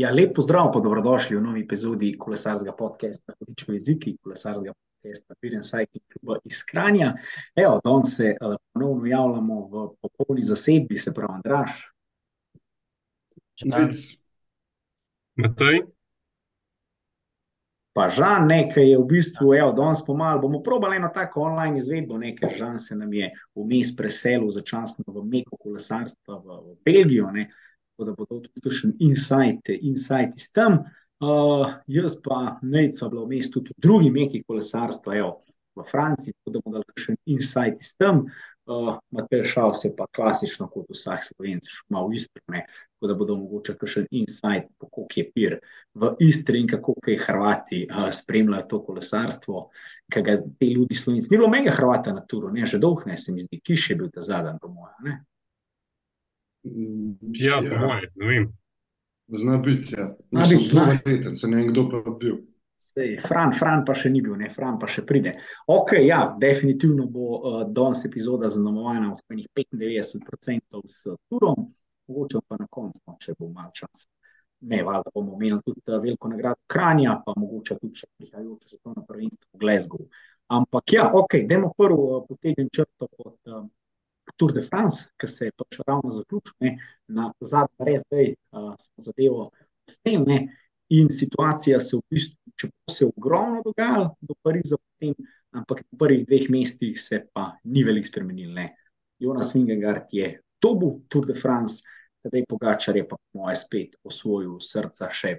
Ja, lep pozdrav, pa dobrodošli v novi epizodi kolesarskega podcasta, kot rečemo jeziki, kolesarskega podcasta, Piren Cycling kluba iz Kranja. Evo, danes se uh, ponovno javljamo v popolni zasedbi, se pravi, Andraš. Matej? Pa Žan, nekaj je v bistvu, evo, danes pomalo bomo probali eno tako online izvedbo, nekaj Žan se nam je vmes preselil začasno v meko kolesarstva v, v Belgijo, ne. Tako da bo to tudi kakšen insight, insight iz tam. Uh, jaz pa Nejc sva bila vmes tudi v drugi meki kolesarstva, evo, v Franciji, tako da bomo dali kakšen insight iz tam. Uh, Matej Šal se pa klasično kot vsak Slovenc, malo v Istri, ne. Tako da bodo mogoče kakšen insight, kako je pir v Istri in kako kaj Hrvati uh, spremljajo to kolesarstvo, kaj ga te ljudi Slovenci. Ni bilo mega Hrvata na turu, ne, že dolg ne, se mi zdi, Kiš je bil ta zadnji, po mojem, Ja, po moje, ne vem. Zna biti, ja. Zna biti, zelo zna. verjeten, se ne vem, kdo pa bil. Sej, Fran, Fran pa še ni bil, ne, Fran pa še pride. Ok, ja, definitivno bo uh, danes epizoda zaznamovana od enih 95% s turom, mogoče pa na koncu, no, če bo malo časa. Ne, valjda bomo imeli tudi uh, veliko nagrado Kranja, pa mogoče tudi še prihajajoče svetovno prvenstvo v Glasgow. Ampak ja, ok, dajmo prvo uh, potegnem črto pod uh, Tour de France, ki se je pač ravno zaključil, ne, na zadnji res zdaj uh, zadevo s tem, ne, in situacija se v bistvu, čeprav se je ogromno dogajalo do Pariza potem, ampak na prvih dveh mestih se pa ni veliko spremenil, ne. Jonas Vingegaard je dobil Tour de France, Tadej Pogačar je pa moje spet osvojil srca še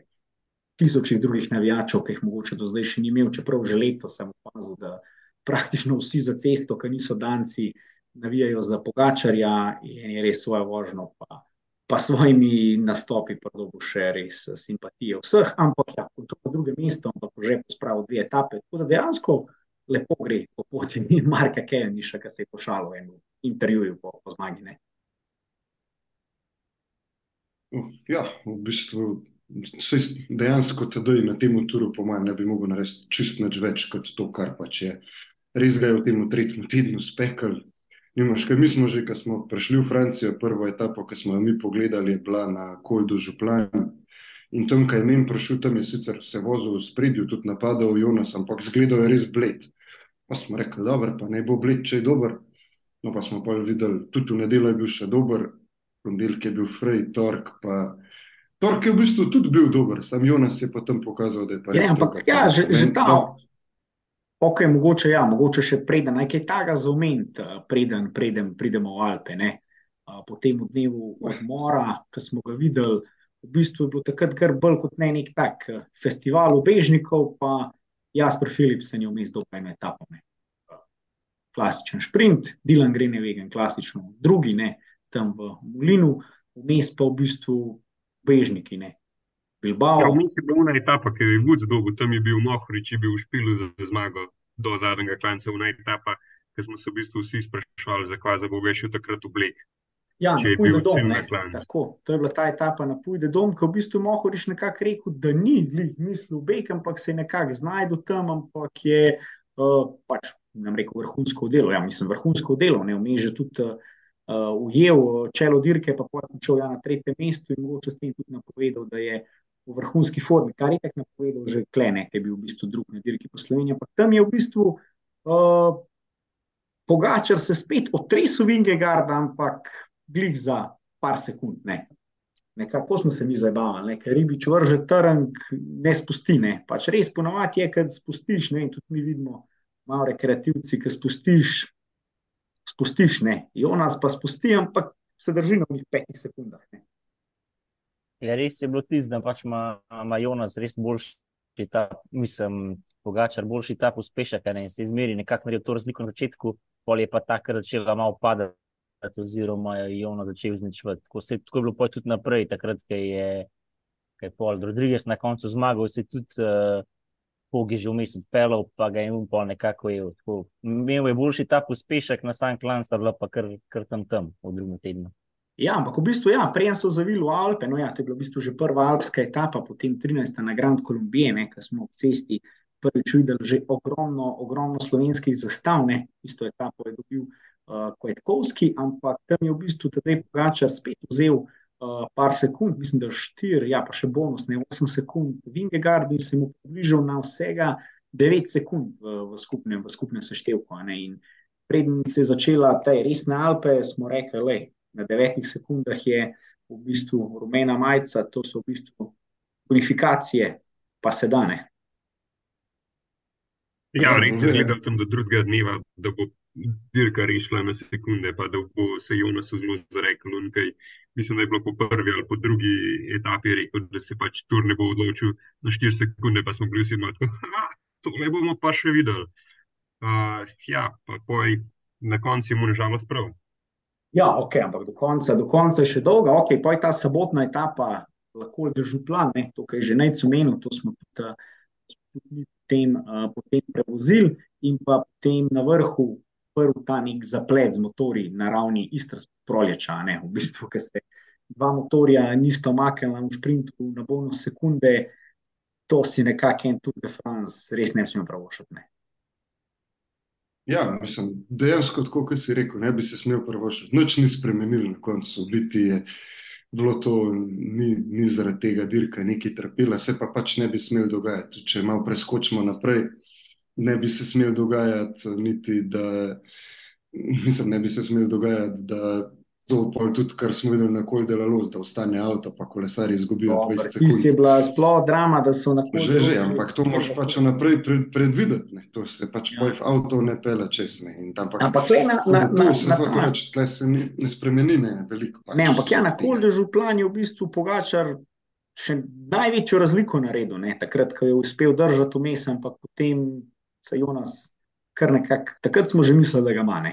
tisočih drugih navijačev, ki jih mogoče do zdaj še ni imel, čeprav že leto sem opazil, da praktično vsi za cesto, ki niso danci, navijajo za Pogačarja in je res svojo vožnjo pa, pa svojimi nastopi pridobil še res simpatije vseh, ampak ja, končal pa druge mesto, ampak že pospravil dve etape, tako da dejansko lepo gre po poti Marka Keveniša, ki se je pošalil v enem intervjuju po, po zmagi, ne. Ja, v bistvu, saj dejansko tedaj na tem turu, po mojem, ne bi mogel narediti čist več kot to, kar pač je. Res ga je v tem tretjem tednu spekel. Nimaš, kaj mi smo že, ko smo prišli v Francijo, prvo etapo, ki smo jo mi pogledali, je bila na Col du Jouplan. In tam, ko je meni prišel, tam je sicer se vozil v spredju, tudi napadal Jonas, ampak zgledal je res bled. Pa smo rekli, dobro, pa naj bo bled, če je dober. No, pa smo pa videli, tudi v nedeljo je bil še dober, ponedeljek je bil Frej, tork pa. Tork je v bistvu tudi bil dober, sam Jonas je potem pokazal, da je pa res. Ja, ampak ja, že, Ne že ta, ok, mogoče ja, mogoče še preden, nekaj taga za omeniti, eh, preden, preden pridemo v Alpe, ne. A, Po tem dnevu odmora, ki smo ga videli, v bistvu je bilo takrat kar bolj kot ne nek tak eh, festival ubežnikov, pa Jasper Philipsen je vmes dobil eno etapo, ne. Klasičen šprint, Dylan Groenewegen klasično drugi, ne, tam v Molinu, vmes pa v bistvu ubežniki, ne. Bilbao. Ja, vmes je bila ona etapa, ki je Woods dobil, tam je bil Mohorič, je bil v špilu za zmago do zadnjega klanca, ona etapa, ki smo se v bistvu vsi spraševali, zakaj za bo šel takrat v Blek. Ja, na je bil Dom, ne. Tako, to je bila ta etapa na Puy de Dom, ki v bistvu Mohorič nekako rekel, da ni glih mislil bek, ampak se je nekako znašel tam, ampak je uh, pač, rekel, vrhunsko delo. Ja, mislim, vrhunsko delo, ne vmes že tudi uh, ujel uh, čelo dirke, pa potem šel ja, na tretje mesto in mogoče s tem tudi napovedal, da je v vrhunski formi, kar je tako napovedal že Klene, ki je bil v bistvu drug na dirki po Sloveniji, ampak tam je v bistvu uh, Pogačar se spet otresel Vingegaarda, ampak glih za par sekund, ne. Nekako smo se mi zabavali, ne, ker ribič vrže trnk, ne spusti, ne. Pač res ponovadi je, kad spustiš, ne, in tudi mi vidimo malo rekreativci, ki spustiš, spustiš, ne. Jonas pa spusti, ampak se drži na njih petih sekundah, ne. Ja, res je bilo tisto, da pač ima, ima Jonas res boljši ta, mislim, Pogačar boljši ta pospešek, a ne, se izmeri nekako naredil to razliko na začetku, pol je pa takrat začela malo padati, oziroma je Jonas začel izničevati. Tako, se, tako je bilo tudi naprej, takrat, ko je, ko je pol Rodriguez na koncu zmagal, se je tudi uh, Pog je že vmes odpeljal, pa ga je on pol nekako je. Tako, imel je boljši ta pospešek na sam klan, sta bila pa kar, kar tam tam v drugem tednu. Ja, ampak v bistvu, ja, prej so zavili v Alpe, no ja, to je bila v bistvu že prva alpska etapa, potem 13. na Grand Columbije, ne, ko smo ob cesti prvič videli že ogromno, ogromno slovenskih zastav, ne, isto etapo je dobil uh, Kvetkovski, ampak tam je v bistvu Tadej Pogačar spet vzel uh, par sekund, mislim, da štiri, ja, pa še bonus, ne 8 sekund, Vingegaard in se mu približal na vsega 9 sekund v, v skupnem, v skupnem seštevku. Preden se je začela te resne Alpe, smo rekli, da na 9 sekundah je v bistvu rumena majica, to so v bistvu bonifikacije, pa se dane. Ja, res je gledal tam do drugega dneva, da bo dirka rešila na sekunde, pa da bo se Jonas zelo zarekel. Mislim, da je bilo po prvi ali po drugi etapi rekel, da se pač tur ne bo odločil na 4 sekunde, pa smo bili vsi malo to ne bomo pa še videli. Uh, ja, pa poj, na koncu je mu nažalost prav. Ja, ok, ampak do konca, do konca je še dolga, ok, pa je ta sobotna etapa lahko držal plan, ne? to, kar je že najcumenil, to smo tudi, tudi potem, uh, potem prevozili in pa potem na vrhu prvi ta nek zaplet z motori na ravni istrskega proleča. V bistvu, ker se dva motorja nista omaknila v sprintu na bonus sekunde, to si nekako en Tour de France res ne smemo pravošati. Ja, mislim, dejansko, tako kot si rekel, ne bi se smel pravošati. Noč ni spremenil na koncu, biti je bilo to, ni, ni zaradi tega dirka, neki trpela, se pa pač ne bi smel dogajati. Če malo preskočimo naprej, ne bi se smel dogajati, niti da, mislim, ne bi se smel dogajati, da to pol tudi, kar smo videli na kol delalo, da ostane avto, pa kolesari izgubijo 20 sekund. Ti je bila sploh drama, da so na kol. Že, že, ampak to moraš pač naprej pred, predvideti, ne. to se pač ja. poj v avto ne pele čez, ne. In tam pač, ampak le na, na, na, to se hoče reči, tle se ni, ne spremeni, ne, veliko. Pač. Ne, ampak ja, na kol dežu plan je v bistvu pogačar še največjo razliko naredil, ne, takrat, ko je uspel držati vmes, ampak potem se Jonas kar nekako, takrat smo že mislili, da ga mane.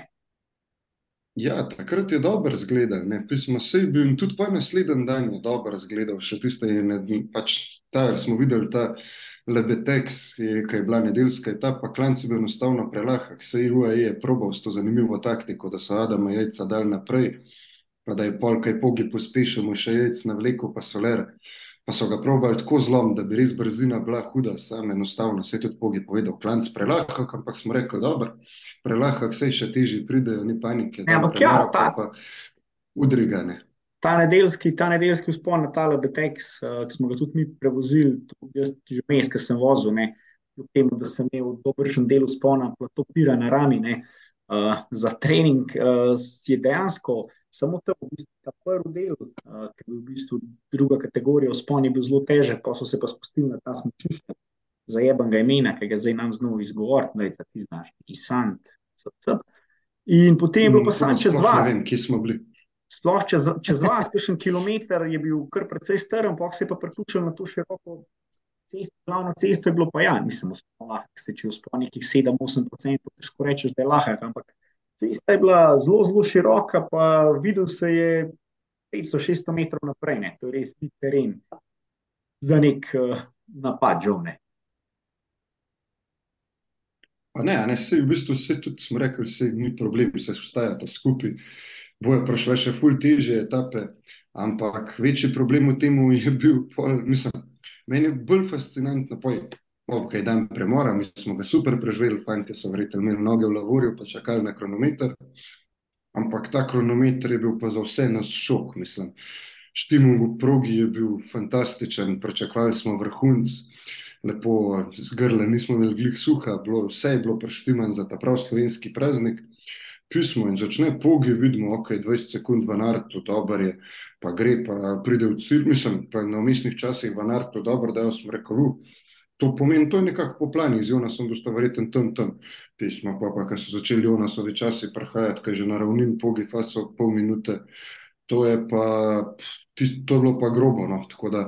Ja, takrat je dobro zgledal. Pismo se je bil in tudi po naslednjem dan je dobro zgledal. Še tiste je ne, pač ta, smo videli ta lebetex, ki je bila nedeljska etapa, klanc je bil enostavno prelahak. Se je UAE probal s to zanimivo taktiko, da so Adama jajca dal naprej, pa da je polkaj pogi pospešil, mu še jajc na vleku, pa soler pa so ga probali tako zlom, da bi res brzina bila huda, samo enostavno, se je tudi pogi povedal, klanc prelahak, ampak smo rekli, dobro, prelahak, vse še teži pridejo, ni panike. Ne, ampak ja, ta, pa udrigane. Ta nedeljski, ta nedeljski vzpon na tale Betex, uh, ki smo ga tudi mi prevozili, tudi jaz že mes, ki sem vozil, ne, kljub temu, da sem imel dobršen del vzpona, plato pira na rami, ne, uh, za trening, uh, je dejansko samo ta, v bistvu, ta prvi del, uh, ki je bil v bistvu druga kategorija, spon je bil zelo težek, pa so se pa spustili na ta smočišče, zajeben ga imena, ki ga zdaj nam znova izgovoriti, da je ti znaš, neki sant, srce. In potem je bilo pa samo čez vas. Ne vem, kje smo bili. Sploh čez, čez vas, kakšen kilometr je bil kar precej strm, pa se je pa priključil na to široko cesto, glavno cesto je bilo pa ja, mislim, lahko se če v spon nekih 7-8%, težko rečeš, da je lahko, ampak Cesta je bila zelo, zelo široka, pa videl se je 500-600 metrov naprej. Ne. To je res ti teren za nek uh, napad, žovne. Pa ne, ne, se v bistvu vse tudi smo rekli, se ni problem, se ustajata skupaj. Boje prišle še ful teže etape, ampak večji problem v tem je bil, pol, mislim, meni je bolj fascinantno pojeti ok, dan premora, mi smo ga super preživeli, fanti so verjetno imeli noge v lavorju, pa čakali na kronometer. Ampak ta kronometer je bil pa za vse nas šok, mislim. Štimung v progi je bil fantastičen, pričakovali smo vrhunc, lepo z grla, nismo imeli glih suha, bilo, vse je bilo preštiman za ta prav slovenski praznik. Pismo in začne pogi, vidimo, ok, 20 sekund v nartu, dober je, pa gre, pa pride v cilj, mislim, pa na umestnih časih v nartu, dobro, da jo smo rekli, To pomeni, to je nekako po plani, z Jonasom boste verjetno tam, tam pismo, pa pa, ko so začeli Jonasovi časi prihajati, kaj že na ravnin pogi faso pol minute, to je pa, to je bilo pa grobo, no, tako da,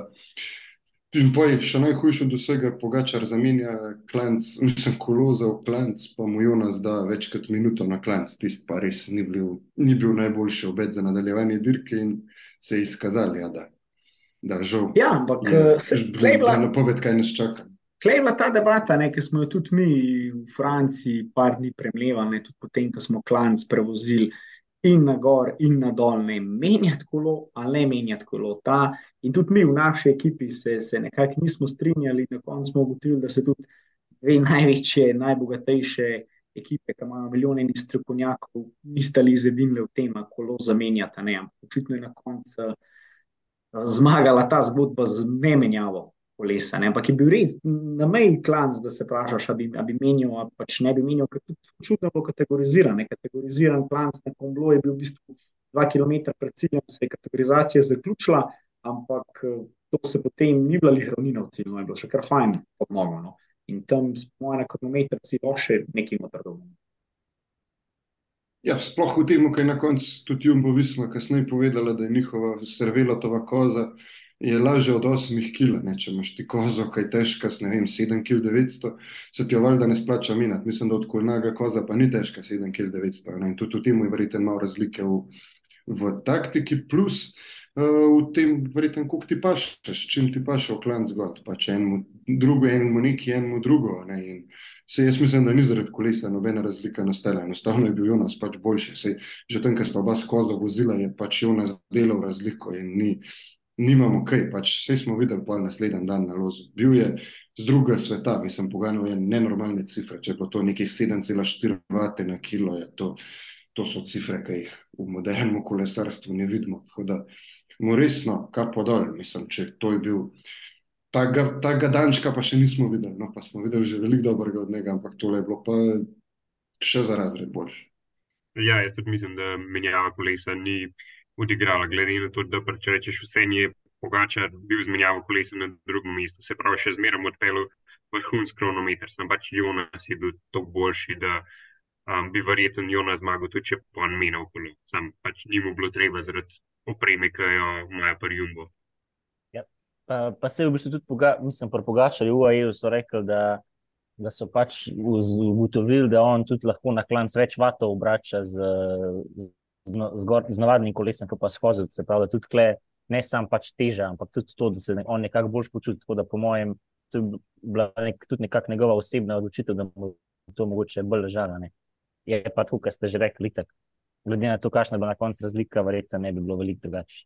in pa je še najhujše od vsega, pogačar zamenja klanc, mislim, koloza v klanc, pa mu Jonas da več kot minuto na klanc, tist pa res ni bil, ni bil najboljši obet za nadaljevanje dirke in se je izkazali, ja, da, da žal. Ja, ampak se je bila napoved, kaj nas čaka. Klej je bila ta debata, ne, ki smo jo tudi mi v Franciji par dni premljevali, tudi potem, ko smo klanc prevozili in na gor in na dol, ne menjati kolo, ali ne menjati kolo. Ta, in tudi mi v naši ekipi se, se nekako nismo strinjali, na koncu smo ugotovili, da se tudi dve največje, najbogatejše ekipe, ki imajo milijone in strokovnjakov, niste li zedinili v tem, kolo zamenjati. Očitno je na koncu zmagala ta zgodba z nemenjavo kolesa. Ne? Ampak je bil res na meji klanc, da se vprašaš, ali bi, bi menil, ali pač ne bi menil, ker tudi čutno bilo kategorizirano. Kategoriziran klanc na Komblo je bil v bistvu dva km pred ciljem, se je kategorizacija zaključila, ampak to se potem ni bila ravnina v cilju, je bilo še kar fajn podmogo. No? In tam smo na kronometru si lahko še nekaj motorov. Ja, sploh v tem, kaj na koncu tudi Jumbo Visma kasneje povedala, da je njihova servelatova koza je lažja od 8 kg. Če imaš ti kozo, kaj težka, ne vem, 7 kg 900, se ti jo valjda ne splača minati. Mislim, da od kolnaga koza pa ni težka 7 kg 900. Ne? In tudi v tem je verjetno malo razlike v, v taktiki, plus uh, v tem, verjetno, koliko ti paš, s čim ti paš v klan zgod, pač enemu drugo, enemu neki, enemu drugo. Ne? In, Se jaz mislim, da ni zaradi kolesa nobena razlika nastala. Enostavno je bil Jonas pač boljši. Sej, že tam, ko sta oba skozi vozila, je pač Jonas delal razliko in ni, nimamo kaj. Pač vse smo videli pa naslednji dan na lozu. Bil je z druga sveta, mislim, poganjal je nenormalne cifre. Če pa to nekih 7,4 vate na kilo, je to, to so cifre, ki jih v modernem kolesarstvu ne vidimo. Tako da mu resno, kar podol, mislim, če to je bil ta gadančka pa še nismo videli. No, pa smo videli že veliko dobrega od njega, ampak tole je bilo pa še za razred boljše. Ja, jaz tudi mislim, da menjava kolesa ni odigrala, glede na to, da če rečeš vse je pogača, bil zmenjava kolesa na drugem mestu. Se pravi, še zmeraj odpeljal vrhunski kronometer, sem pač Jonas je bil toliko boljši, da um, bi verjetno Jonas zmagal, tudi če pa on menil kolo. Sam pač ni mu bilo treba zaradi opreme, ki jo imajo pri Jumbo. Pa, pa se je v bistvu tudi, poga, mislim, pri Pogačarju v UAE so rekli, da, da so pač ugotovili, da on tudi lahko na klanc več vatov obrača z, z, z, z, z navadnim kolesom, kot pa skozi. Se pravi, tudi kle, ne samo pač teža, ampak tudi to, da se ne, on nekako bolj počuti. Tako da, po mojem, to je bila nek, tudi nekako njegova osebna odločitev, da mu to mogoče bolj ležala. Ne. Je pa tako, kar ste že rekli, tako. Glede na to, kakšna bo na koncu razlika, verjetno ne bi bilo veliko drugače.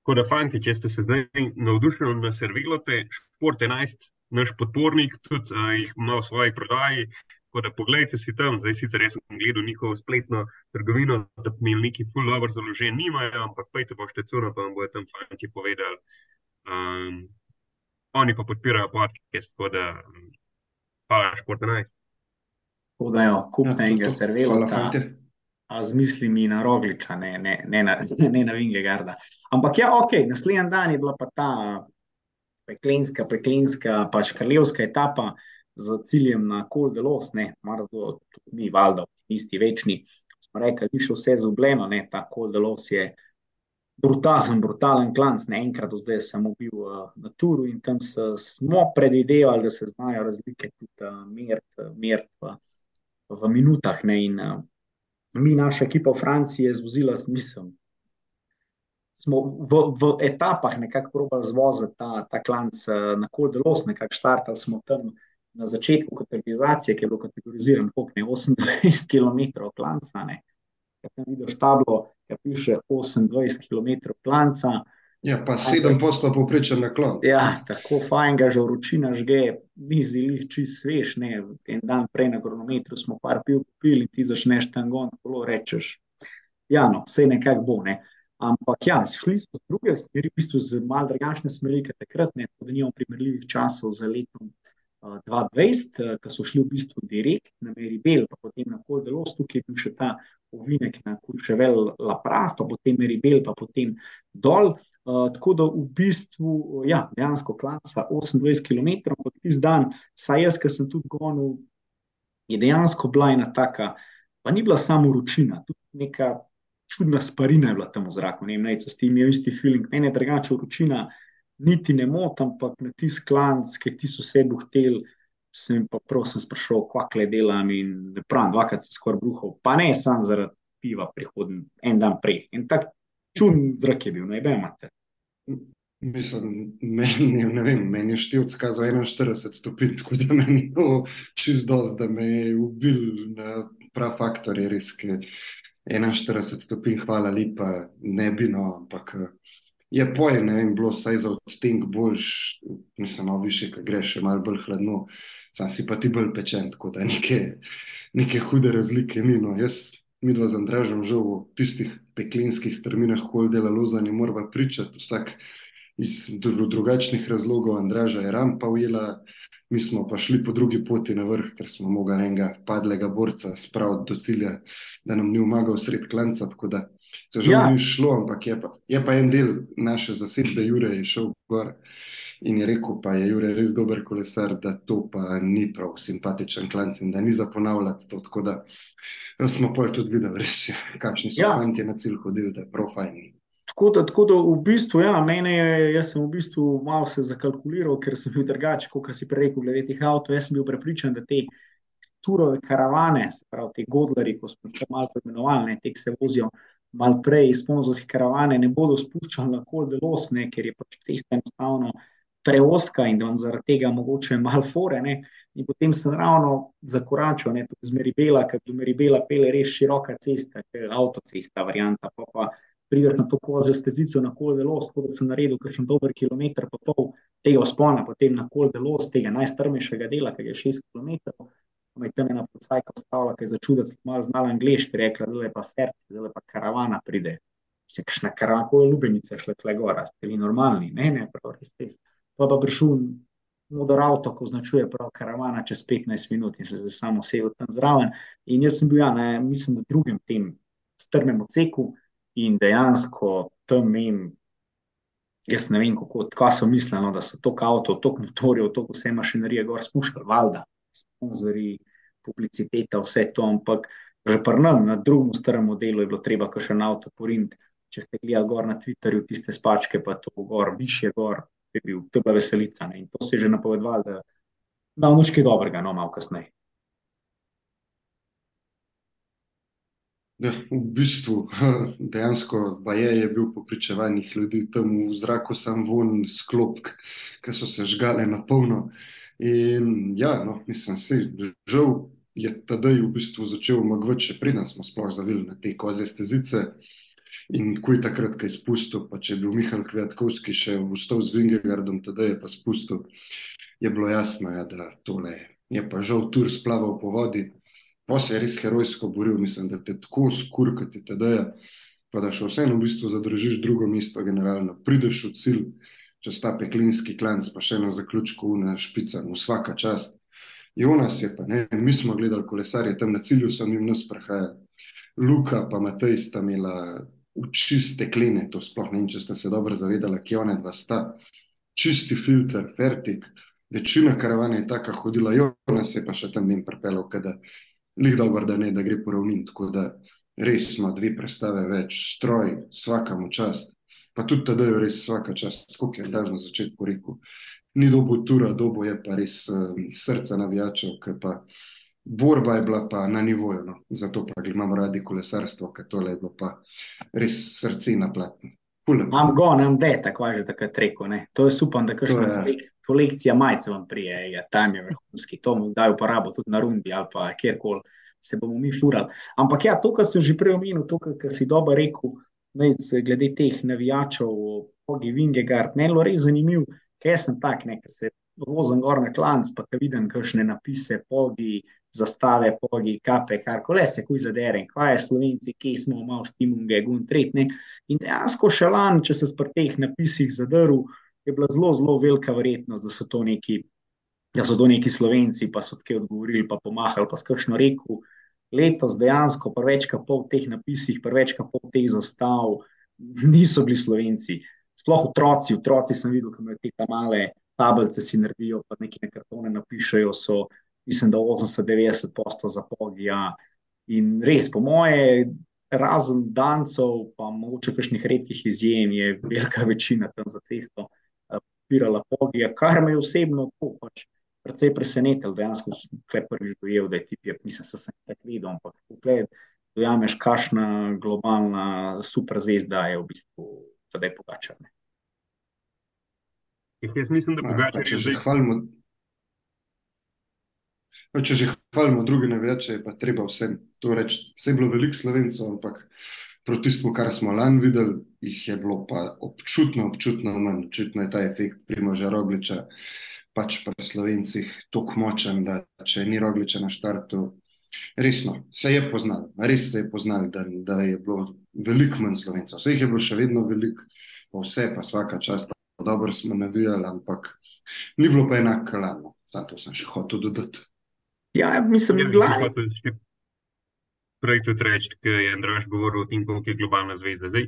Tako da, fanti, če ste se zdaj navdušili na servilote, Šport 11, naš podpornik, tudi uh, jih ima v svoji prodaji. Tako da, pogledajte si tam, zdaj sicer jaz sem gledal njihovo spletno trgovino, da bi imeli neki full dobro založen, nimajo, ampak pejte pa še cuno, pa vam bodo tam fanti povedali. Um, oni pa podpirajo podcast, tako da, hvala, Šport 11. Tako da, kupite ja, enega servilota z mislimi na Rogliča, ne, ne, ne na, na Vingegarda. Ampak ja, ok, naslednji dan je bila pa ta peklenska, peklenska, pač kraljevska etapa z ciljem na Kol de Los, ne, mar zelo, mi, valjda, optimisti, večni. Smo rekli, ni šlo vse zubljeno, ne, ta Kol de Los je brutalen, brutalen klanc, ne enkrat do zdaj sem bil uh, na turu in tam se, smo predvidevali, da se znajo razlike tudi uh, mert, mert v, v minutah, ne, in uh, mi, naša ekipa v Franciji, je zvozila smisel. Smo v, v etapah nekako probali zvoziti ta, ta klanc eh, na Koldelos, nekako štartali smo tam na začetku kategorizacije, ki je bilo kategoriziran, koliko ne, 28 km klanca. Kaj tam vidiš tablo, ki piše 28 km klanca. Ja, pa sedem posto poprečen naklon. Ja, tako fajn ga že vročina žge, ni zilih čist svež, ne. En dan prej na kronometru smo par pil popili, ti začneš tam gon, kolo rečeš, ja, no, vse nekako bo, ne. Ampak ja, šli so z druge smeri, v bistvu z mal drugačne smeri, ker takrat ne, da nimamo primerljivih časov za letom 2020, uh, ko so šli v bistvu direkt na Meribel, pa potem na Koldelos, tukaj je bil še ta ovinek na Kurševel La Praf, pa potem Meribel, pa potem dol. Uh, tako da v bistvu, ja, dejansko klanca 28 km, kot tisti dan, saj jaz, ki sem tudi gonil, je dejansko bila ena taka, pa ni bila samo ručina, tudi neka čudna sparina je bila tam v zraku, ne vem, nečas ti imel isti feeling, mene je drugače ručina, niti ne motam, ampak na tisti klanc, ki ti so sebi hteli, sem pa prav sem sprašal, kakle delam in pravim, dvakrat sem skoraj bruhal, pa ne samo zaradi piva prihodnji, en dan prej. In tak čuden zrak je bil, ne vem, imate. Mislim, meni, ne vem, meni je števc kazal 41 stopinj, tako da meni je čist dost, da me je ubil na prav faktor, je res, ker 41 stopinj, hvala lepa, ne bi no, ampak je pojem, ne vem, bilo saj za odstink boljš, mislim, no, više, ko greš, je malo bolj hladno, sam si pa ti bolj pečen, tako da neke, neke hude razlike ni, no, jaz mi dva z Andražem že v tistih peklinskih strminah, ko je delalo za njo, morava pričati vsak iz drugačnih razlogov. Andraža je rampa ujela, mi smo pa šli po drugi poti na vrh, ker smo mogli enega padlega borca spraviti do cilja, da nam ni umagal sred klanca, tako da se že ja. ni šlo, ampak je pa, je pa en del naše zasedbe, Jure je šel gor. In je rekel, pa je Jure res dober kolesar, da to pa ni prav simpatičen klanc in da ni za ponavljati to. Tako da smo pa tudi videli, res, kakšni so ja. fanti na cilj hodili, da je prav fajn. Tako da, tako da v bistvu, ja, mene je, jaz sem v bistvu malo se zakalkuliral, ker sem bil drugačen, kot si prej rekel, glede teh avtomobilov. Jaz sem bil prepričan, da te turove karavane, se pravi te godleri, ko smo jih malo poimenovali, te, se vozijo malo prej iz sponzorskih karavane, ne bodo spuščali na kol delosne, ker je pač cesta enostavno preoska in da vam zaradi tega mogoče malo fore. Ne. In potem sem ravno zakoračil, ne, tudi z Meribela, ker do Meribela pele res široka cesta, avtocesta, varianta pa pa prideš na to kožo stezico na kol delos, tako da sem naredil kakšen dober kilometr pa pol tega spona, potem na kol delos, tega najstrmejšega dela, ki je 6 km. Me je tam ena podstajka ostala, ki je začudila, da sem malo znala angliški, rekla, da je pa fer, da je pa karavana pride. Se kakšna karavana, ko je lubenice šle tle gora, ste bili normalni, ne, ne, prav res res. Pa pa prišel modar avto, ko označuje prav karavana čez 15 minut in se zdaj samo sedel tam zraven. In jaz sem bil, ja, ne, mislim, na drugem tem strmem odseku, in dejansko tam mem, jaz ne vem, kako, so mislili, no, da so to avto, to motorje, to vse mašinerije gor spuščali, valjda, sponzorji, publiciteta, vse to, ampak že prnem na drugem starem modelu je bilo treba še en avto porint. Če ste gledali gor na Twitterju, tiste spačke, pa to gor, više gor, je bil, to je bila veselica. Ne? In to se je že napovedovalo, da da bo nekaj dobrega, no, malo kasneje. Ja, v bistvu, dejansko je, je bil po pričevanjih ljudi tam v zraku, sam von sklop, ki so se žgale na polno. In ja, no, mislim, žal je tedaj v bistvu začel magvati, še preden smo sploh zavili na te koze stezice. In ko je takrat kaj spustil, pa če je bil Mihajl Kvetkovski še vstal z Vingegardom, tedaj je pa spustil, je bilo jasno, ja, da tole je pa žal tur splaval po vodi. Pa se je res herojsko boril, mislim, da te tako skurkati te deje, pa da še vseeno v bistvu zadržiš drugo mesto generalno. Prideš v cilj, čez ta peklinski klanc, pa še na zaključku na špica, v vsaka čast. Jonas je pa, ne, mi smo gledali kolesarje, tam na cilju so jim nas prehajali. Luka pa Matej sta imela v čiste kline, to sploh ne vem, če ste se dobro zavedali, kje one dva sta. Čisti filter, fertik, večina karavane je taka hodila, Jonas je pa še tam in prepelal, kada Lih dobro, da ne, da gre po ravnin. Tako da res ima dve predstave več, stroj, vsakamo čast. Pa tudi tada je res vsaka čast, kot je Draž na začetku rekel. Ni dobo tura, dobo je pa res um, srca navijačev, ker pa borba je bila pa na nivoju. No. Zato pa imamo radi kolesarstvo, ker tole je bilo pa res srce na Imam go, ne vem, da je tako že takrat rekel. Ne. To je super, da kakšna kolekcija majcev vam prije, ja, tam je vrhunski, to mu dajo uporabo tudi na rundi ali pa kjerkoli se bomo mi furali. Ampak ja, to, kar sem že prej omenil, to, kar si dobro rekel, ne, glede teh navijačev, Pogi Vingegard, ne, lo res zanimiv, ker sem tak, ne, ker se vozim gor na klanc, pa ka vidim kakšne napise, Pogi, zastave, Pogi, kape, kar kole se kuj zadere, kaj je slovenci, kje smo, malo štimunge, gun tret, ne. In dejansko še lan, če se spr teh napisih zadrl, je bila zelo, zelo velika verjetnost, da so to neki, da so to neki slovenci, pa so tako odgovorili, pa pomahali, pa skršno rekel. Letos dejansko, preveč kot pol teh napisih, preveč kot pol teh zastav, niso bili slovenci. Sploh otroci, otroci sem videl, ki imajo te male tablice, si naredijo, pa nekaj na kartone napišajo, so, mislim, da 80-90 posto za pogija. In res, po moje, razen dancov, pa mogoče kakšnih redkih izjem, je velika večina tam za cesto podpirala Pogija, kar me je osebno to pač precej presenetilo. Dejansko sem tukaj prvič dojel, da je tip, ja, mislim, da sem tako videl, ampak tukaj dojameš, kakšna globalna superzvezda je v bistvu tedaj pogačarne. Jaz mislim, da pogačar je že hvalimo. Če že hvalimo druge navijače, je pa treba vsem to reči. Vse je bilo veliko slovencev, ampak proti tistemu, kar smo lani videli, jih je bilo pa občutno, občutno manj. Očitno je ta efekt primorža Rogliča pač pri slovencih tako močen, da če ni Rogliča na štartu, Resno, se je poznal, res se je poznal, da, da je bilo veliko manj slovencev. Vse jih je bilo še vedno veliko, pa vse, pa vsaka čast, pa dobro smo navijali, ampak ni bilo pa enako kalarno. Zato sem še hotel dodati. Ja, mislim, Ja, da bi hotel še Prej tudi reči, ker je Andraš govoril o tem, koliko je globalna zvezda. Zdaj,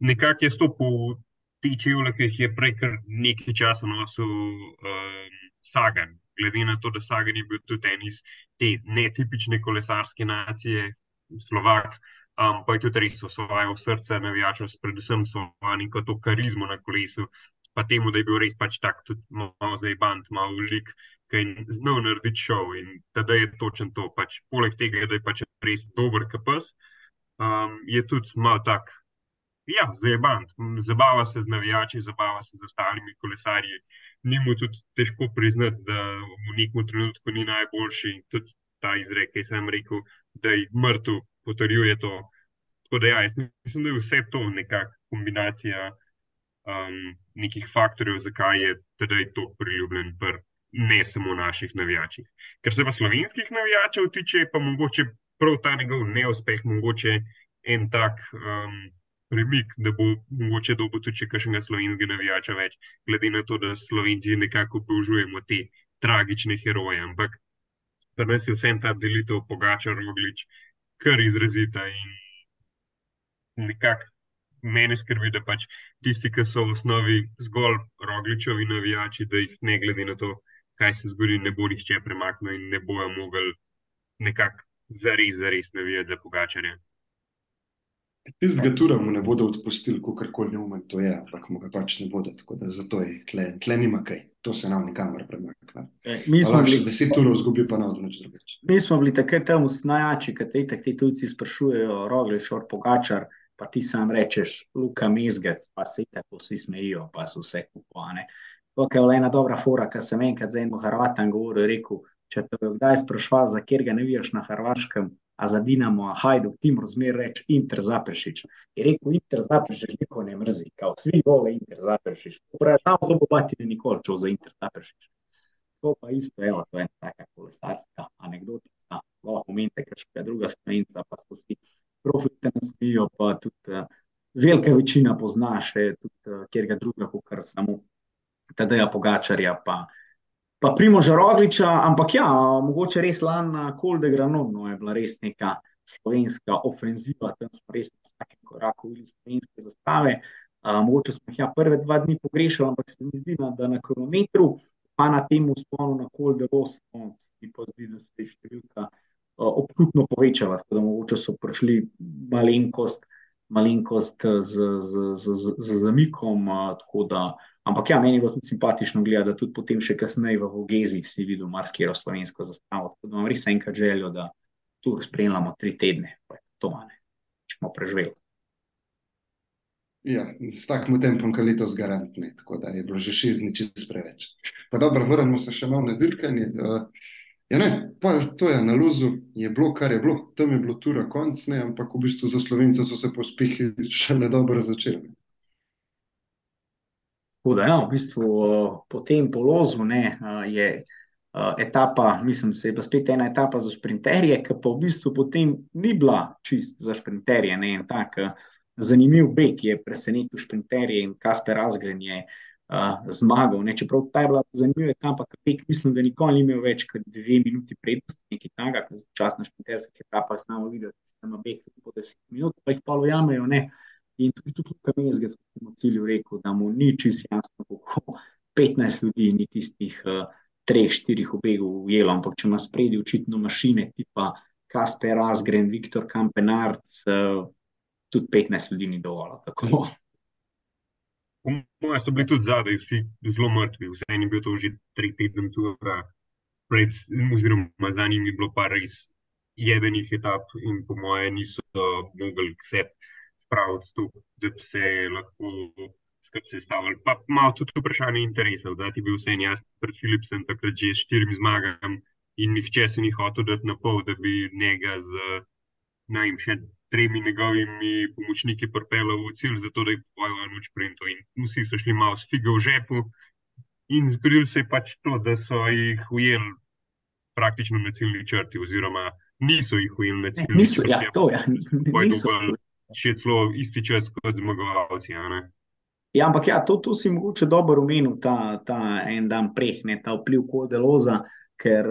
nekako je stopil v te čevlje, ki jih je prej kar nekaj časa nosil um, Sagan. Glede na to, da Sagan je bil tudi en iz te netipične kolesarske nacije, Slovak, um, pa je tudi res osvojil srce navijačev, predvsem svojo neko to karizmo na kolesu, pa temu, da je bil res pač tak tudi malo zajbant, malo lik, ki je znal narediti šov in tada je točen to. Pač, poleg tega, da je pač res dober kapas, um, je tudi malo tak. Ja, zajebant. Zabava se z navijači, zabava se z ostalimi kolesarji. Ni mu tudi težko priznati, da v nekem trenutku ni najboljši. In tudi ta izrek, ki sem rekel, da je mrtev, potrjuje to. Tako da, ja, mislim, da je vse to nekakšna kombinacija um, nekih faktorjev, zakaj je tedaj tako priljubljen, pr, ne samo naših navijačih. Ker se pa slovenskih navijačev tiče, pa mogoče prav ta njegov neuspeh, mogoče en tak. Um, Premik, da bo mogoče dobo tudi še kakšnega slovenskega navijača več, glede na to, da Slovenci nekako obžujemo te tragične heroje. Ampak pri nas je vsem ta delitev pogača, roglič, kar izrazita in nekako mene skrbi, da pač tisti, ki so v osnovi zgolj rogličovi navijači, da jih ne glede na to, kaj se zgodi, ne bo nihče premaknil in ne bojo mogli nekako zares, zares navijati za pogačarje. Tistega tura mu ne bodo odpustili, kako koli neumen to je, ampak mu ga pač ne bodo. Tako da zato je tle, tle nima kaj. To se nam nikamor premakne. Eh, mi smo bili, deset turov zgubi, pa ne od nič drugače. mi smo bili takrat tam najjači, kad te itak ti tujci sprašujejo, Roglič, or Pogačar, pa ti sam rečeš, Luka Mezgec, pa se tako vsi smejijo, pa so vse kupovane. To je bila ena dobra fora, ker sem enkrat z enim Hrvatom govoril, rekel, če te kdaj sprašval, za kjer ga ne vidiš na Hrvaškem, a za Dinamo, a Hajduk, ti moraš zmer reči Inter Zaprešič. Je rekel, Inter Zaprešič niko ne mrzi, kao svi vole Inter Zaprešič. Pravi, tam zelo bogati ne nikoli čuo za Inter Zaprešič. To pa isto, evo, to je ena taka kolesarska anekdotica. Lahko omenite, ker še druga slovenca, pa so vsi profite nas smijo, pa tudi uh, velika večina pozna še tudi uh, kjer ga drugega, kot samo Tadeja Pogačarja, pa, pa Primoža Rogliča, ampak ja, mogoče res lana Kolde Granodno je bila res neka slovenska ofenziva, tam smo res na vsakem koraku videli slovenske zastave. Uh, mogoče smo jih ja prve dva dni pogrešali, ampak se mi zdi, da, na kilometru, pa na tem usponu na Kolde Rosno, se mi pa zdi, da se je številka občutno povečala, tako da mogoče so prišli malenkost, malenkost z, z, z, z, z zamikom, uh, da Ampak ja, meni je bilo tudi simpatično gledati, da tudi potem še kasneje v Vogezi si videl marsikero slovensko zastavo. Tako da imam res enkrat željo, da tu spremljamo tri tedne, pa je to ne, če smo preživeli. Ja, s takim tempom, kot letos, garantne, tako da je bilo že šest dni čez preveč. Pa dobro, vrnemo se še malo na dirkanje. Uh, ja, ne, pa to je na luzu, je bilo, kar je bilo, tam je bilo tura konc, ne, ampak v bistvu za slovence so se pospehi šele dobro začeli. Tako da, ja, v bistvu po tem polozu ne, je etapa, mislim, se je bila spet ena etapa za sprinterje, ki pa v bistvu potem ni bila čist za sprinterje. Ne, en tak zanimiv beg je presenetil sprinterje in Kasper Razgren je uh, zmagal. Ne, čeprav ta je bila zanimiva ki beg mislim, da nikoli ni imel več kot dve minuti prednosti, nekaj takega, ker čas na sprinterskih etapah znamo videti, da ima tudi po deset minut, pa jih pa ujamejo, ne. In tudi tudi Luka Mezgec v cilju rekel, da mu ni čisto jasno, kako 15 ljudi ni tistih uh, treh, štirih obegov ujelo, ampak če ima spredi očitno mašine, tipa Kasper Razgren, Viktor Kampenarc, uh, tudi 15 ljudi ni dovolj. Tako. Po mojem so bili tudi zadaj vsi zelo mrtvi, vse je bil to že tri tedne tura, pred, oziroma za njimi je bilo par res jedenih etap in po mojem niso mogli vse spraviti tu, da bi se lahko skupaj sestavili. Pa malo tudi vprašanje interesov, da ti bil vse en jaz pred Philipsem takrat že štirimi zmagami in nihče se ni hotel dati na pol, da bi njega z, vem, še tremi njegovimi pomočniki pripeljal v cilj, zato da je povedal noč sprinto. In vsi so šli malo s figo v žepu in zgodilo se je pač to, da so jih ujeli praktično na ciljni črti oziroma niso jih ujeli na cilj. Niso, ja, to je. Ja, niso. Še celo isti čas kot zmagovalci. Ja, ampak ja, to, to si mogoče dobro umenil, ta, ta en dan preh, ne, ta vpliv kodeloza, ker,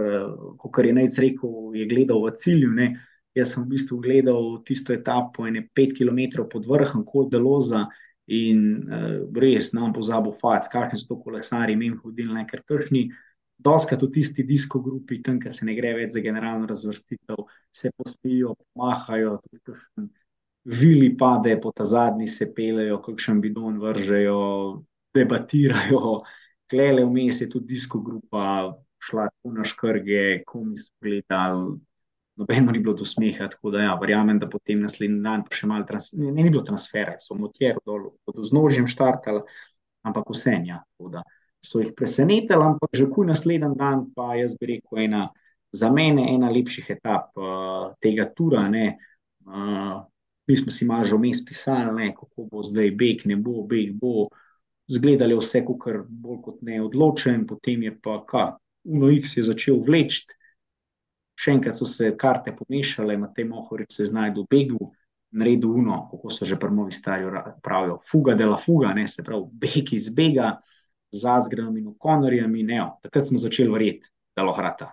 kot je Nec rekel, je gledal v cilju. Ne. Jaz sem v bistvu gledal tisto etapo, ene pet km pod vrhom kodeloza in uh, res nam pozabil fac, kakšni so to kolesari, mem hodili, ker kršni doskrat v tisti disko grupi, tam, ker se ne gre več za generalno razvrstitev, se pospijo, pomahajo, tudi kakšen vili pade, po ta zadnji se pelejo, kakšen bidon vržejo, debatirajo. Klele vmes je tudi disko grupa, šla tu na škrge, komi so gledali. Nobeno ni bilo do smeha, tako da ja, verjamem, da potem naslednji dan pa še malo trans ne, ne, ni bilo transfera, so motjer dol, bodo z nožjem štartali, ampak vse ja, tako da so jih presenetili, ampak že kuj naslednji dan, pa jaz bi rekel, ena, za mene ena lepših etap uh, tega tura. Uh, mi smo si malo že vmes pisali, ne, kako bo zdaj beg, ne bo, beg bo. Zgledali vse, kar bolj kot ne odločen, potem je pa ka, UNOX je začel vleči, še enkrat so se karte pomešale, na tem ohorič se znajdu v begu, naredil UNO, kako so že prvovi stari pravijo, fuga dela fuga, ne, se pravi, beg iz bega z Azgrenom in Okonorjem. Takrat smo začeli verjeti, da lahko hrata.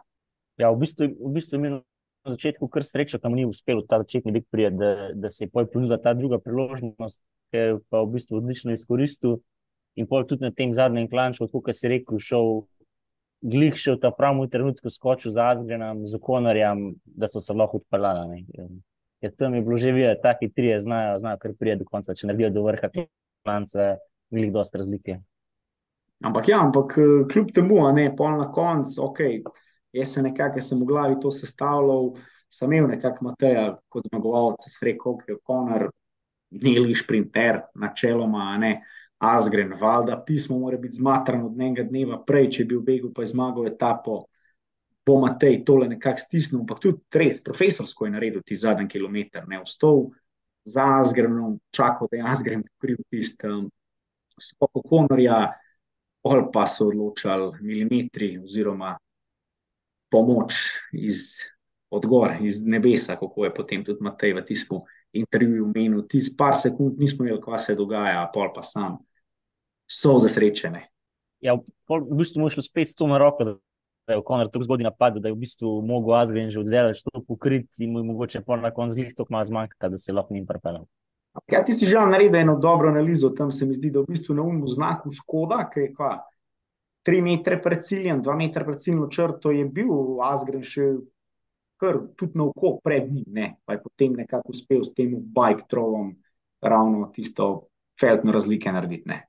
Ja, v bistvu, v bistvu mi na začetku kar sreča, da mu ni uspelo ta začetni beg prijeti, da, da se je pol ponudila ta druga priložnost, ki je pa v bistvu odlično izkoristil. In pol tudi na tem zadnjem klanču, kot si rekel, šel. Glih še v ta pravi trenutek, skočil za Azgrenom, z Okonorjem, da so se lahko odpeljali. Ja, tam je bilo že videti, da ti trije znajo, znajo kar prije do konca, če naredijo do vrha klanca, glih dosta razlike. Ampak ja, ampak kljub temu, a ne pol na koncu, ok, jaz se nekako sem v glavi to sestavljal, sem imel nekako Mateja kot zmagovalca, s rekel, ki je konar, neli šprinter, načeloma, a ne. Azgren, valjda, pismo mora biti zmatran od enega dneva prej, če je bil begu, pa zmagal etapo, bo Matej tole nekako stisnil, ampak tudi res, profesorsko je naredil ti zadnji kilometr, ne vstov za Azgrenom, čakal, da je Azgren kriv tistem, spoko Konorja, pol pa so odločali milimetri oziroma pomoč iz odgor, iz nebesa, kako je potem tudi Matej v tistem intervjuju menil. Tisti par sekund nismo imeli, kaj se dogaja, pol pa sam. So zasrečene. Ja, v bistvu mu je šlo spet to na roko, da je Konor tako zgodaj napadel, da je v bistvu mogel Azgren že oddelati to pokriti in mu je mogoče pol na koncu zglih tako malo zmanjka, da se lahko njim prepelal. Ja, ti si že naredil eno dobro analizo, tam se mi zdi, da v bistvu na umu znaku škoda, ki je kva, tri metre pred ciljem, dva metra pred ciljno črto, je bil Asgren še kar tudi na oko pred njim, ne? pa je potem nekako uspel s tem bike trolom ravno tisto feltno razlike narediti. Ne?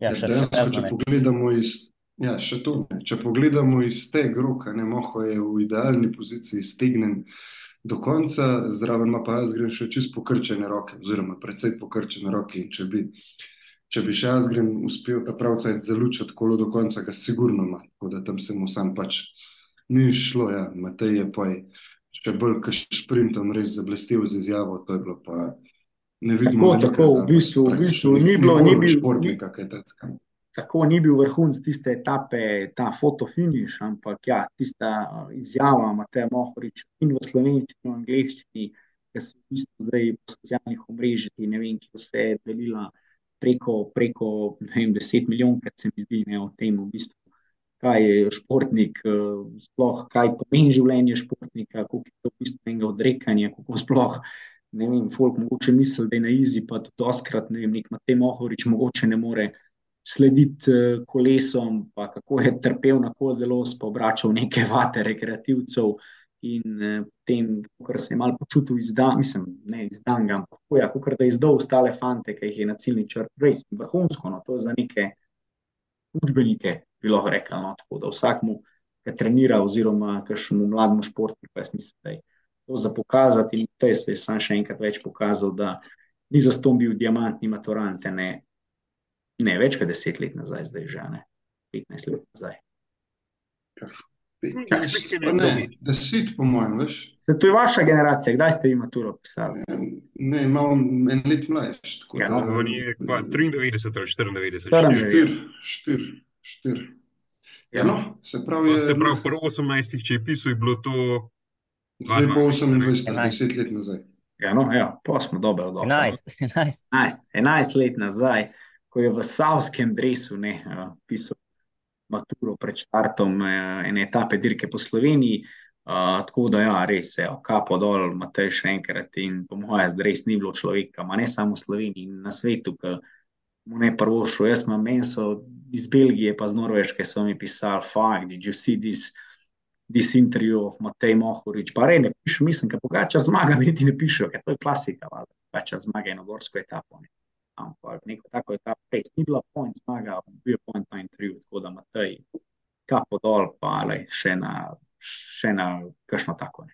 Ja, še, ja, še, če pogledamo iz. Ja, še to. Če pogledamo iz tega roka, ne moho je v idealni poziciji stegnen do konca, zraven ima pa jaz grem še čist pokrčene roke, oziroma precej pokrčene roke. Če bi če bi še jaz grem uspel ta pravca zalučati kolo do konca, ga sigurno ima, tako da tam se mu sam pač ni šlo, ja, Matej je pa še bolj kaš sprintom res zablestil z izjavo, to je bilo pa ne vidimo. Tako, tako, v bistvu, v bistvu ni bilo, ni bil športnika, kaj tacka. Tako ni bil vrhunc tiste etape, ta fotofiniš, ampak ja, tista izjava Mateja Mohoriča in v slovenščini, in v angliščini, ki so v bistvu zdaj po socialnih omrežjih, ne vem, ki se delila preko, preko vem, 10 milijonov, kar se mi zdi, ne, o tem, v bistvu, kaj je športnik, uh, sploh kaj pomeni življenje športnika, kako je to v bistvu enega odrekanja, kako sploh. Ne vem, folk mogoče misli, da je na izi, pa tudi oskrat, ne vem, nek Matej Mohorič mogoče ne more slediti uh, kolesom, pa kako je trpel na kodelos, pa obračal neke vate rekreativcev. In eh, tem, kar se je malo počutil, izdan, mislim, ne izdan, ampak ja, kot da je izdal ostale fante, ki jih je na ciljni črti, res vrhunsko. No, to je za neke učbenike bilo reklo. No, tako da vsakmu, ki trenira, oziroma kakšnemu mlademu športniku, jaz mislim, da je to za pokazati. In te se je sam še enkrat več pokazal, da ni za to bil diamantni maturante, ne, ne več kot deset let nazaj, zdaj že ne, 15 let nazaj. Ja. Deset, po mojem, veš. Se to je vaša generacija, kdaj ste vi maturo pisali? Ne, imamo en let mlajši. Ja, no, oni je 93 ali 94. 4, 4, 4. Ja, no, se pravi, je, se pravi, prvo 18, če je pisal, je bilo to. Zdaj bo 28, 10 let nazaj. Ja, no, ja, pa smo dobro, dobro. 11, 11. 11, 11 let nazaj, ko je v Savskem dresu ne, uh, pisal maturo pred štartom uh, ene etape dirke po Sloveniji. Uh, tako da, ja, res je, kapo dol, Matej še enkrat in po mojem, zdaj res ni bilo človeka, ma ne samo v Sloveniji in na svetu, ki mu ne prvo šlo. Jaz imam menso iz Belgije, pa z Norveške so mi pisali, fuck, did you see this, this of Matej Mohorič, pa rej ne pišu, mislim, ker pogača zmaga, niti ne pišu, ker to je klasika, valjda, pogača zmaga eno gorsko etapo. Ne. Ampak neko tako etapo, res ni bila point zmaga, bil je point na intervju, tako da Matej kapo dol, pa ali še na še na kakšno tako.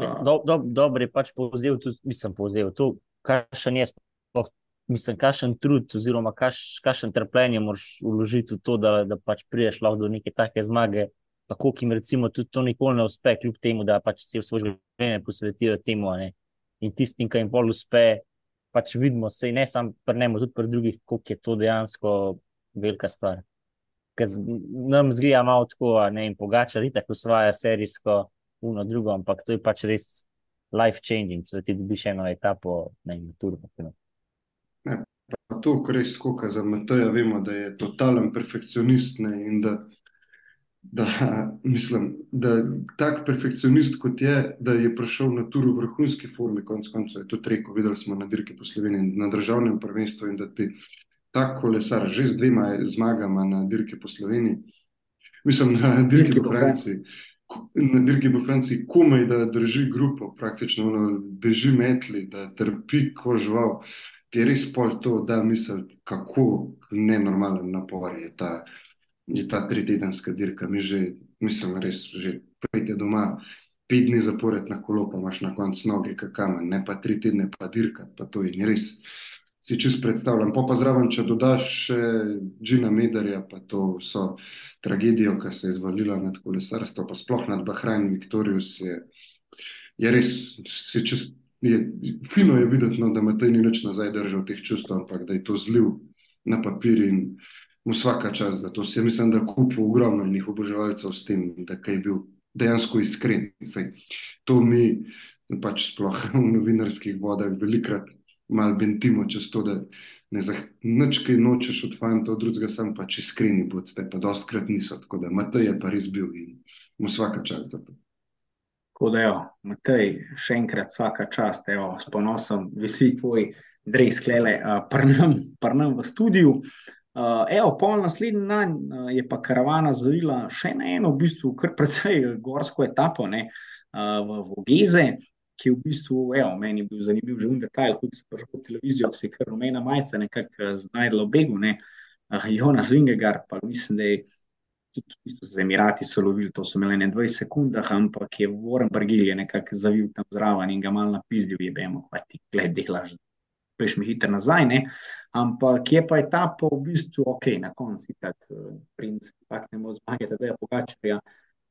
Uh, do, do, dobro je pač povzel, tudi nisem povzel to, kakšen je sploh, mislim, kakšen trud oziroma kakšen trpljenje moraš vložiti v to, da, da pač priješ lahko do neke take zmage, tako ki jim recimo tudi to nikoli ne uspe, kljub temu, da pač se v svoje življenje posvetijo temu. Ne? In tistim, ki jim bolj uspe, pač vidimo se, ne samo pri njemu, tudi pri drugih, koliko je to dejansko velika stvar ki nam zgleda malo tako, ne in pogača, da tako svoje serijsko, uno drugo, ampak to je pač res life changing, če ti dobiš eno etapo na turbo. Ja, to, kar res skoka za Mateja, vemo, da je totalen perfekcionist ne, in da, da mislim, da tak perfekcionist kot je, da je prišel na turu v vrhunski formi, konc koncev je to rekel, videli smo na dirki po Sloveniji, na državnem prvenstvu in da ti ta kolesar, že z dvema zmagama na dirki po Sloveniji, mislim, na dirki po Franciji. Na dirki po Franciji, komaj da drži grupo, praktično ono, beži metli, da trpi kožval, ki je res pol to, da misli, kako nenormalen napor je ta, ta tritedenska dirka. Mi že, mislim, res že pridete doma, pet dni zapored na kolo, pa imaš na koncu noge, kakama, ne pa tri tedne, pa dirka, pa to je res si čist predstavljam. Pa pa zraven, če dodaš še Džina Medarja, pa to so tragedijo, ki se je zvalila nad kolesarstvo, pa sploh nad Bahrajn Viktorijus, je, je res, se čist, je, fino je videti, no, da ima taj ni nič nazaj držal teh čustv, ampak da je to zlil na papir in mu vsaka čas za to. Se mislim, da kupu ogromno njih oboževalcev s tem, da je bil dejansko iskren. Sej, to mi pač sploh v novinarskih vodah velikrat malo bentimo čez to, da ne znaš kaj nočeš od fanta, od drugega, sam pač iskreni bodite, pa dostkrat niso. Tako da Matej je pa res bil in mu vsaka čast za to. Tako da, jo, Matej, še enkrat vsaka čast, evo, s ponosom, visi tvoj dres klele, uh, prnem v studiu. Uh, evo, pol naslednji dan uh, je pa karavana zavila še na eno, v bistvu, kar precej gorsko etapo, ne, uh, v Vogeze ki je v bistvu, evo, meni bil zanimiv že un detajl, tudi se prišel televizijo, se je kar rumena majica nekako znajdla v begu, ne, uh, Jonas Vingegaard, pa mislim, da je tudi v bistvu z Emirati so lovili, to so imeli ne 20 sekundah, ampak je Warren Bargil je nekako zavil tam zraven in ga mal napizdil, je bemo, pa ti gled delaš, peš mi hiter nazaj, ne, ampak je pa etapa v bistvu, ok, na konci, tak, uh, princ, taknemo zmage, da je pogačarja,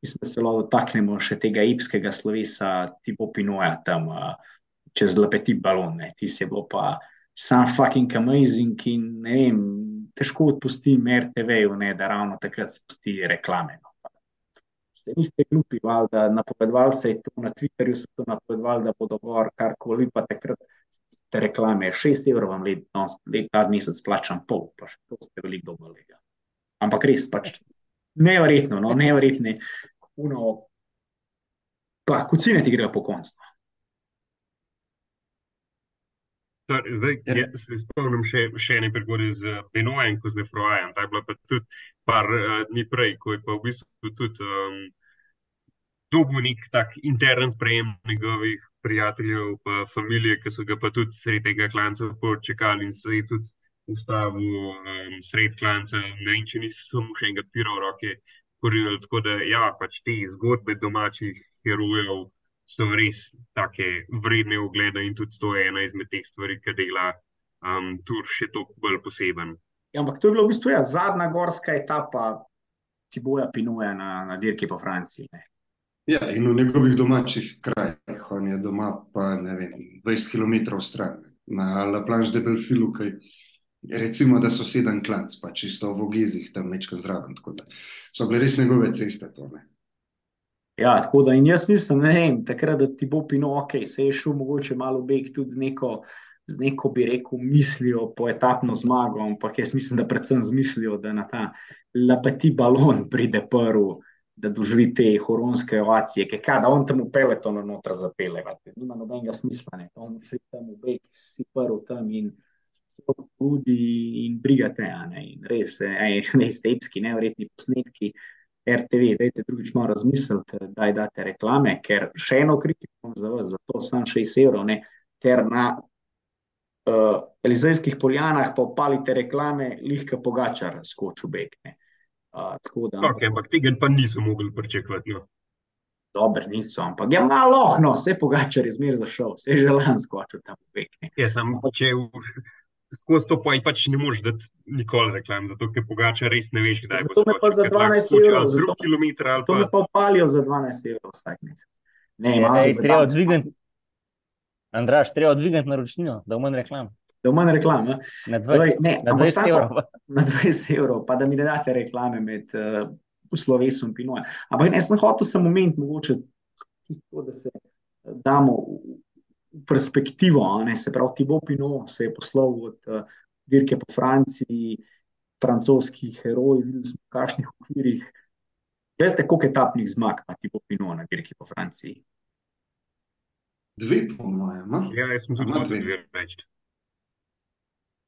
mislim, da se lahko dotaknemo še tega ipskega slovesa, tipo Pinoja tam uh, čez lepeti balon. Ne. Ti si bilo pa sam fucking amazing in ne vem, težko odpustim RTV-ju, da ravno takrat spusti reklame. No. Se niste glupi, da napovedovali se je to na Twitterju, so to napovedovali, da bodo govor karkoli, pa takrat te reklame 6 evrov vam let, no, let ta mesec plačam pol, pa še to ste veliko dobolega. Ampak res pač Neverjetno, no, neverjetno. Uno, pa kucine ti grejo po koncu. Zdaj, ja. ja, se spomnim še, še ene prigode z Benojem, ko z Nefrojem. Ta je bila pa tudi par uh, dni prej, ko je pa v bistvu tudi um, dobil nek tak intern sprejem njegovih prijateljev pa familije, ki so ga pa tudi sredi tega klanca počekali in se je tudi ustavil um, sred klanca, ne vem, če niso mu še enega pira v roke. Korili, tako da, ja, pač te zgodbe domačih herojev so res tako vredne ogleda, in tudi to je ena izmed teh stvari, ki dela um, tur še toliko bolj poseben. Ja, ampak to je bila v bistvu ja, zadnja gorska etapa, ki boja pinuje na, na dirki po Franciji. Ne? Ja, in v njegovih domačih krajih, on je doma, pa ne vem, 20 km stran, na La Planche de Belfilu, kaj recimo, da so sedem klanc, pa čisto v ogizih tam nečkaj zraven, tako da so bile res njegove ceste. To, ne. Ja, tako da in jaz mislim, ne vem, takrat, da ti bo pino, ok, se je šel mogoče malo beg tudi z neko, z neko, bi rekel, mislijo po etapno zmago, ampak jaz mislim, da predvsem z mislijo, da na ta lapeti balon pride prvi, da doživi te horonske ovacije, ki kaj, da on tam v peletonu noter zapele, vate. nima nobenega smisla, ne, on še tam v beg, si prvi tam in ljudi in brigate, a ne, in res, ej, ne, stepski, nevredni posnetki, RTV, dajte drugič malo razmisliti, da date reklame, ker še eno kritiko za vas, zato sem 6 evrov, ne, ker na uh, Elizejskih poljanah pa opalite reklame, lihka pogačar skočil beg, ne. Uh, tako da... Ok, ampak tega pa niso mogli pričakovati, no. Dober niso, ampak ja, malo, no, vse pogačar je zmer zašel, vse je želan skočil tam beg, ne. Jaz sem, če v skozi to pa pač ne moreš dati nikoli reklam, zato ker pogača res ne veš, kdaj bo skočil. Zato me pa za 12 evrov, zato, kilometer, zato pa... me pa palijo za 12 evrov vsak mesec. Ne, ne, ne, treba odvigati. Andraš, treba odvigati naročnino, da v manj reklam. Da v manj reklam, ja. Na 20 evrov. Na 20 evrov, pa da mi ne date reklame med uh, slovesom Pinoja. Ampak ne, sem hotel sem moment, mogoče, tisto, da se damo perspektivo. Ne, se pravi, Thibaut Pinot se je poslal od uh, dirke po Franciji, francoski heroj, videli smo v kakšnih okvirih. Veste, koliko etapnih zmag ima Thibaut Pinot na dirki po Franciji? Dve, po mojem. Ja, jaz sem tudi dve več.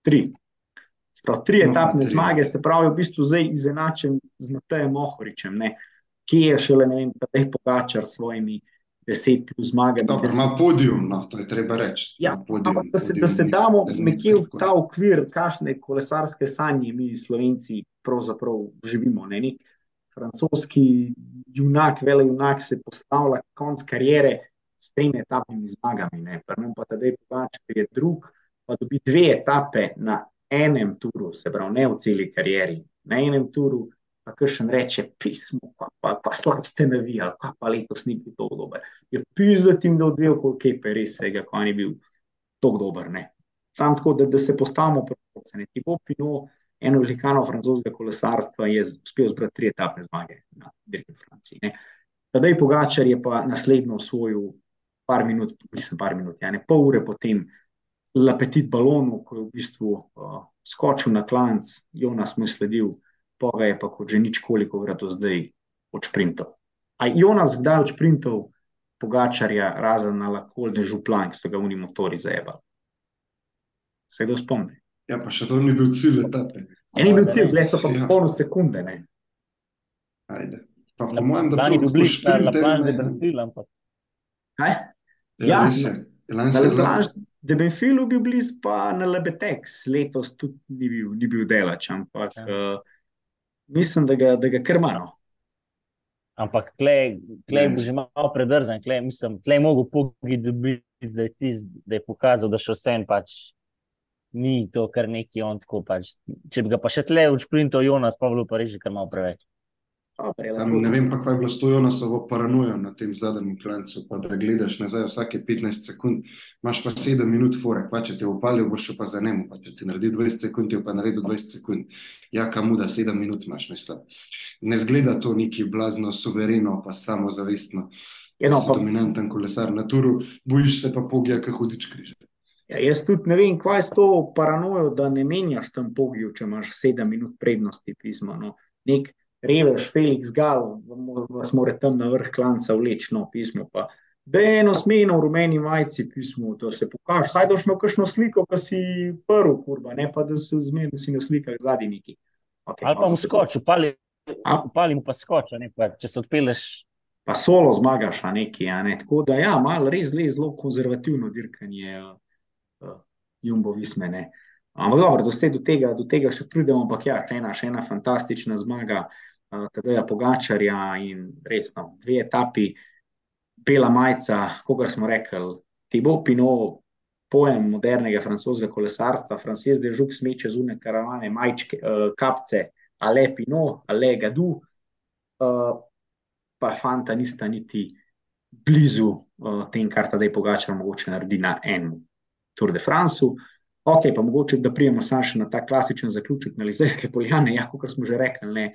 Tri. Sprav, tri no, etapne tri. zmage, se pravi, v bistvu zdaj izenačen z Matejem Mohoričem, ne? ki je šele, ne vem, pa teh pogačar s svojimi deset plus zmage. Dobro, ima podijum, no, to je treba reči. Ja, podium, ampak da se, da se damo nekje v ta okvir, kakšne kolesarske sanje mi, slovenci, pravzaprav živimo. Ne? Nek francoski junak, vele junak se postavlja konc karijere s tremi etapnimi zmagami. Prvem pa tedaj pogač, ker je drug, pa dobi dve etape na enem turu, se pravi, ne v celi karieri, na enem turu, pa kar še reče, pismo, pa, pa, pa slab ste navijali, pa, pa letos ni bil tako dober. Je pisal da koliko je pa res vsega, ko ni bil tako dober. Sam tako, da, da se postavimo proporce. Ti bo pino, eno velikano francoskega kolesarstva je uspel zbrati tri etapne zmage na dirki Franciji. Tadej Pogačar je pa naslednjo osvojil par minut, mislim par minut, ja, ne, pol ure potem lapetit balonu, ko je v bistvu uh, skočil na klanc, Jonas mu je sledil, pa ga je pa kot že nič koliko vrto zdaj odšprintov. A Jonas kdaj odšprintov pogačarja razen na lakolne župlan, ki so ga v njih motori zajebali? Se kdo spomni? Ja, pa še to ni bil cilj etape. Ja, ni bil cilj, bile so pa ja. polno sekunde, ne? Ajde. Pa po mojem, da bi bil bliž na La Planche de Benfil, ampak. Kaj? Ja, ja na La Planche de Benfilu bil bliz, pa na Lebetex letos tudi ni bil, ni bil delač, ampak ja. uh, mislim, da ga, da ga krmano. Ampak klej bo že malo predrzen, klej je mogel pogibati, da, da je pokazal, da še vsem pač ni to, kar neki on tako pač. Če bi ga pa še tle v šprintu Jonas, pa bi bilo pa reči kar malo preveč. Sam ne vem, pa kaj je bilo s to Jonasovo paranojo na tem zadnjem klancu, pa da gledaš nazaj vsake 15 sekund, imaš pa 7 minut fore, pa če te upalil, boš pa za njemu, pa če ti naredi 20 sekund, ti pa naredi 20 sekund. Ja, kamu da 7 minut imaš, mislim. Ne zgleda to neki blazno, suvereno, pa samozavestno. Eno, pa... Dominanten kolesar na turu, bojiš se pa pogija, kaj hudič križe. Ja, jaz tudi ne vem, kaj je s to paranojo, da ne menjaš tam pogijo, če imaš 7 minut prednosti pismo. No. Nek revež, Felix Gal, vas mora tam na vrh klanca vleči, no, pismo pa. Da je eno smeno v rumeni majici pismo, da se pokaže. Saj doš imel kakšno sliko, pa si prvi, kurba, ne pa da se zmeri, da si na slikah zadnji neki. Okay, Ali pa mu skoč, upali, upali mu pa skoč, ne pa če se odpeleš. Pa solo zmagaš, a neki, a ne. Tako da ja, malo res zelo konzervativno dirkanje uh, uh, Jumbo Visme, ne. Ampak dobro, do, do, tega, do tega še pridemo, ampak ja, še ena, še ena fantastična zmaga. Uh, Tadeja Pogačarja in resno, dve etapi, bela majica, kogar smo rekli, Tibo Pino, pojem modernega francoskega kolesarstva, francoski de žuk smeče zunaj karavane, majčke, uh, kapce, ale Pino, ale Gadu, uh, pa fanta nista niti blizu uh, tem, kar Tadej Pogačar mogoče naredi na enem Tour de France. Ok, pa mogoče, da prijemo samo še na ta klasičen zaključek na Lizejske poljane. Ja, kot smo že rekli, ne,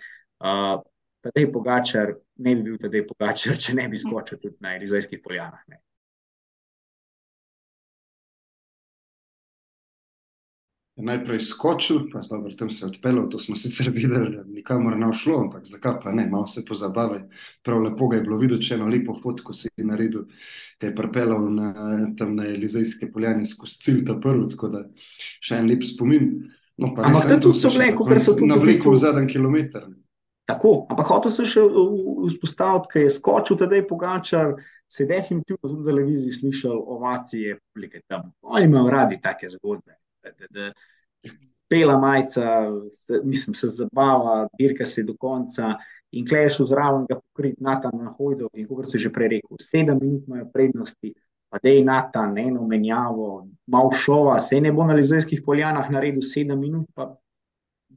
uh, Tadej Pogačar ne bi bil Tadej Pogačar, če ne bi skočil tudi na Lizejskih poljanah. Ne. najprej skočil, pa dobro, tam se je odpeljal, to smo sicer videli, da nikamor ne šlo, ampak zakaj pa ne, malo se pozabave. Prav lepo ga je bilo videti, če eno lepo fotko si naredil, ki je pripeljal na, tam na Elizejske poljane skozi cilj ta prvi, tako da še en lep spomin. No, pa Ampak tam tudi so bile, kot so tudi na vleku v zadnji kilometr. Tako, ampak hotel sem še vzpostaviti, ker je skočil tedaj Pogačar, se je definitivno tudi v televiziji slišal ovacije publike tam. Oni imajo radi take zgodbe. Da, da, da pela majca, se, mislim, se zabava, dirka se do konca in klej je šel zraven ga pokriti Natan na Hojdov in kot se že prej rekel, sedem minut imajo prednosti, pa dej Natan, eno menjavo, malo šova, se ne bo na Lizejskih poljanah naredil sedem minut, pa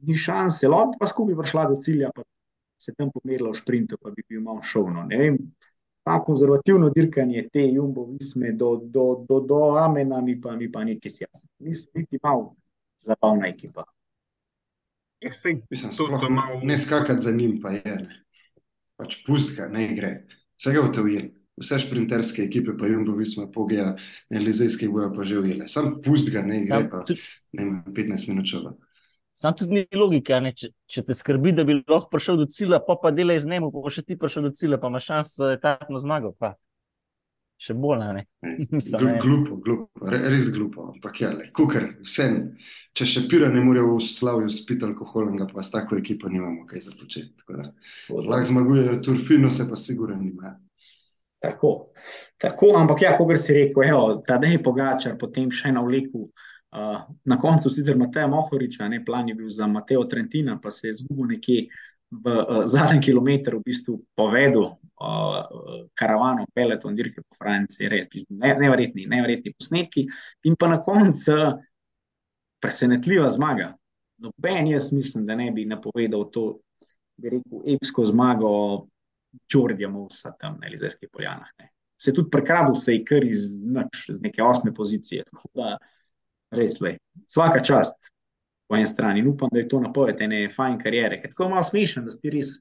ni šanse, bi pa skupaj prišla do cilja, pa se tam pomerila v sprintu, pa bi bil malo šovno. Ne vem, ta konzervativno dirkanje te Jumbo Visme do, do, do, do Amena mi pa, mi pa nekaj sjasa. Niso niti malo zabavna ekipa. Ja, sej, Mislim, To sploh so ne, malo- ne skakati za njim, pa je. Ne. Pač pust ga, ne gre. Vsega v te ujeli. Vse šprinterske ekipe, pa Jumbo Visma, Pogeja, Elizejske bojo pa že ujele. Sam pust ga, ne gre, pa ne vem, 15 minut čova. Sam tudi ni logika, ne? Če, če te skrbi, da bi lahko prišel do cilja, pa pa delaj z njim, pa še ti prišel do cilja, pa imaš šanso za etapno zmago. Pa. Še bolj, ne. Mislim, Gl ne. glupo, glupo, re, res glupo. Ampak ja, le, kukar, vsem. Če še pira ne more v slavju spiti alkoholnega, pa s tako ekipo nimamo kaj za početi. Lahko zmagujejo Turfino, se pa sigurno nima. Tako, tako, ampak ja, kot si rekel, evo, Tadej Pogačar, potem še na vleku, na koncu sicer Mateja Mohoriča, ne, plan je bil za Mateo Trentina, pa se je zgubil nekje v uh, zadnjem kilometru, v bistvu povedal uh, karavano, peleton, dirke po Franciji, res, ne, neverjetni, neverjetni posnetki in pa na koncu uh, presenetljiva zmaga. Noben jaz mislim, da ne bi napovedal to, bi rekel, epsko zmago Đordija Mousa tam na Elizejskih poljanah. Ne. Se je tudi prekradil se je kar iz, nič, iz neke osme pozicije. Tako da res le. Vsaka čast po eni strani. In upam, da je to napoved ene fajn karijere. Ker tako je malo smešen, da si res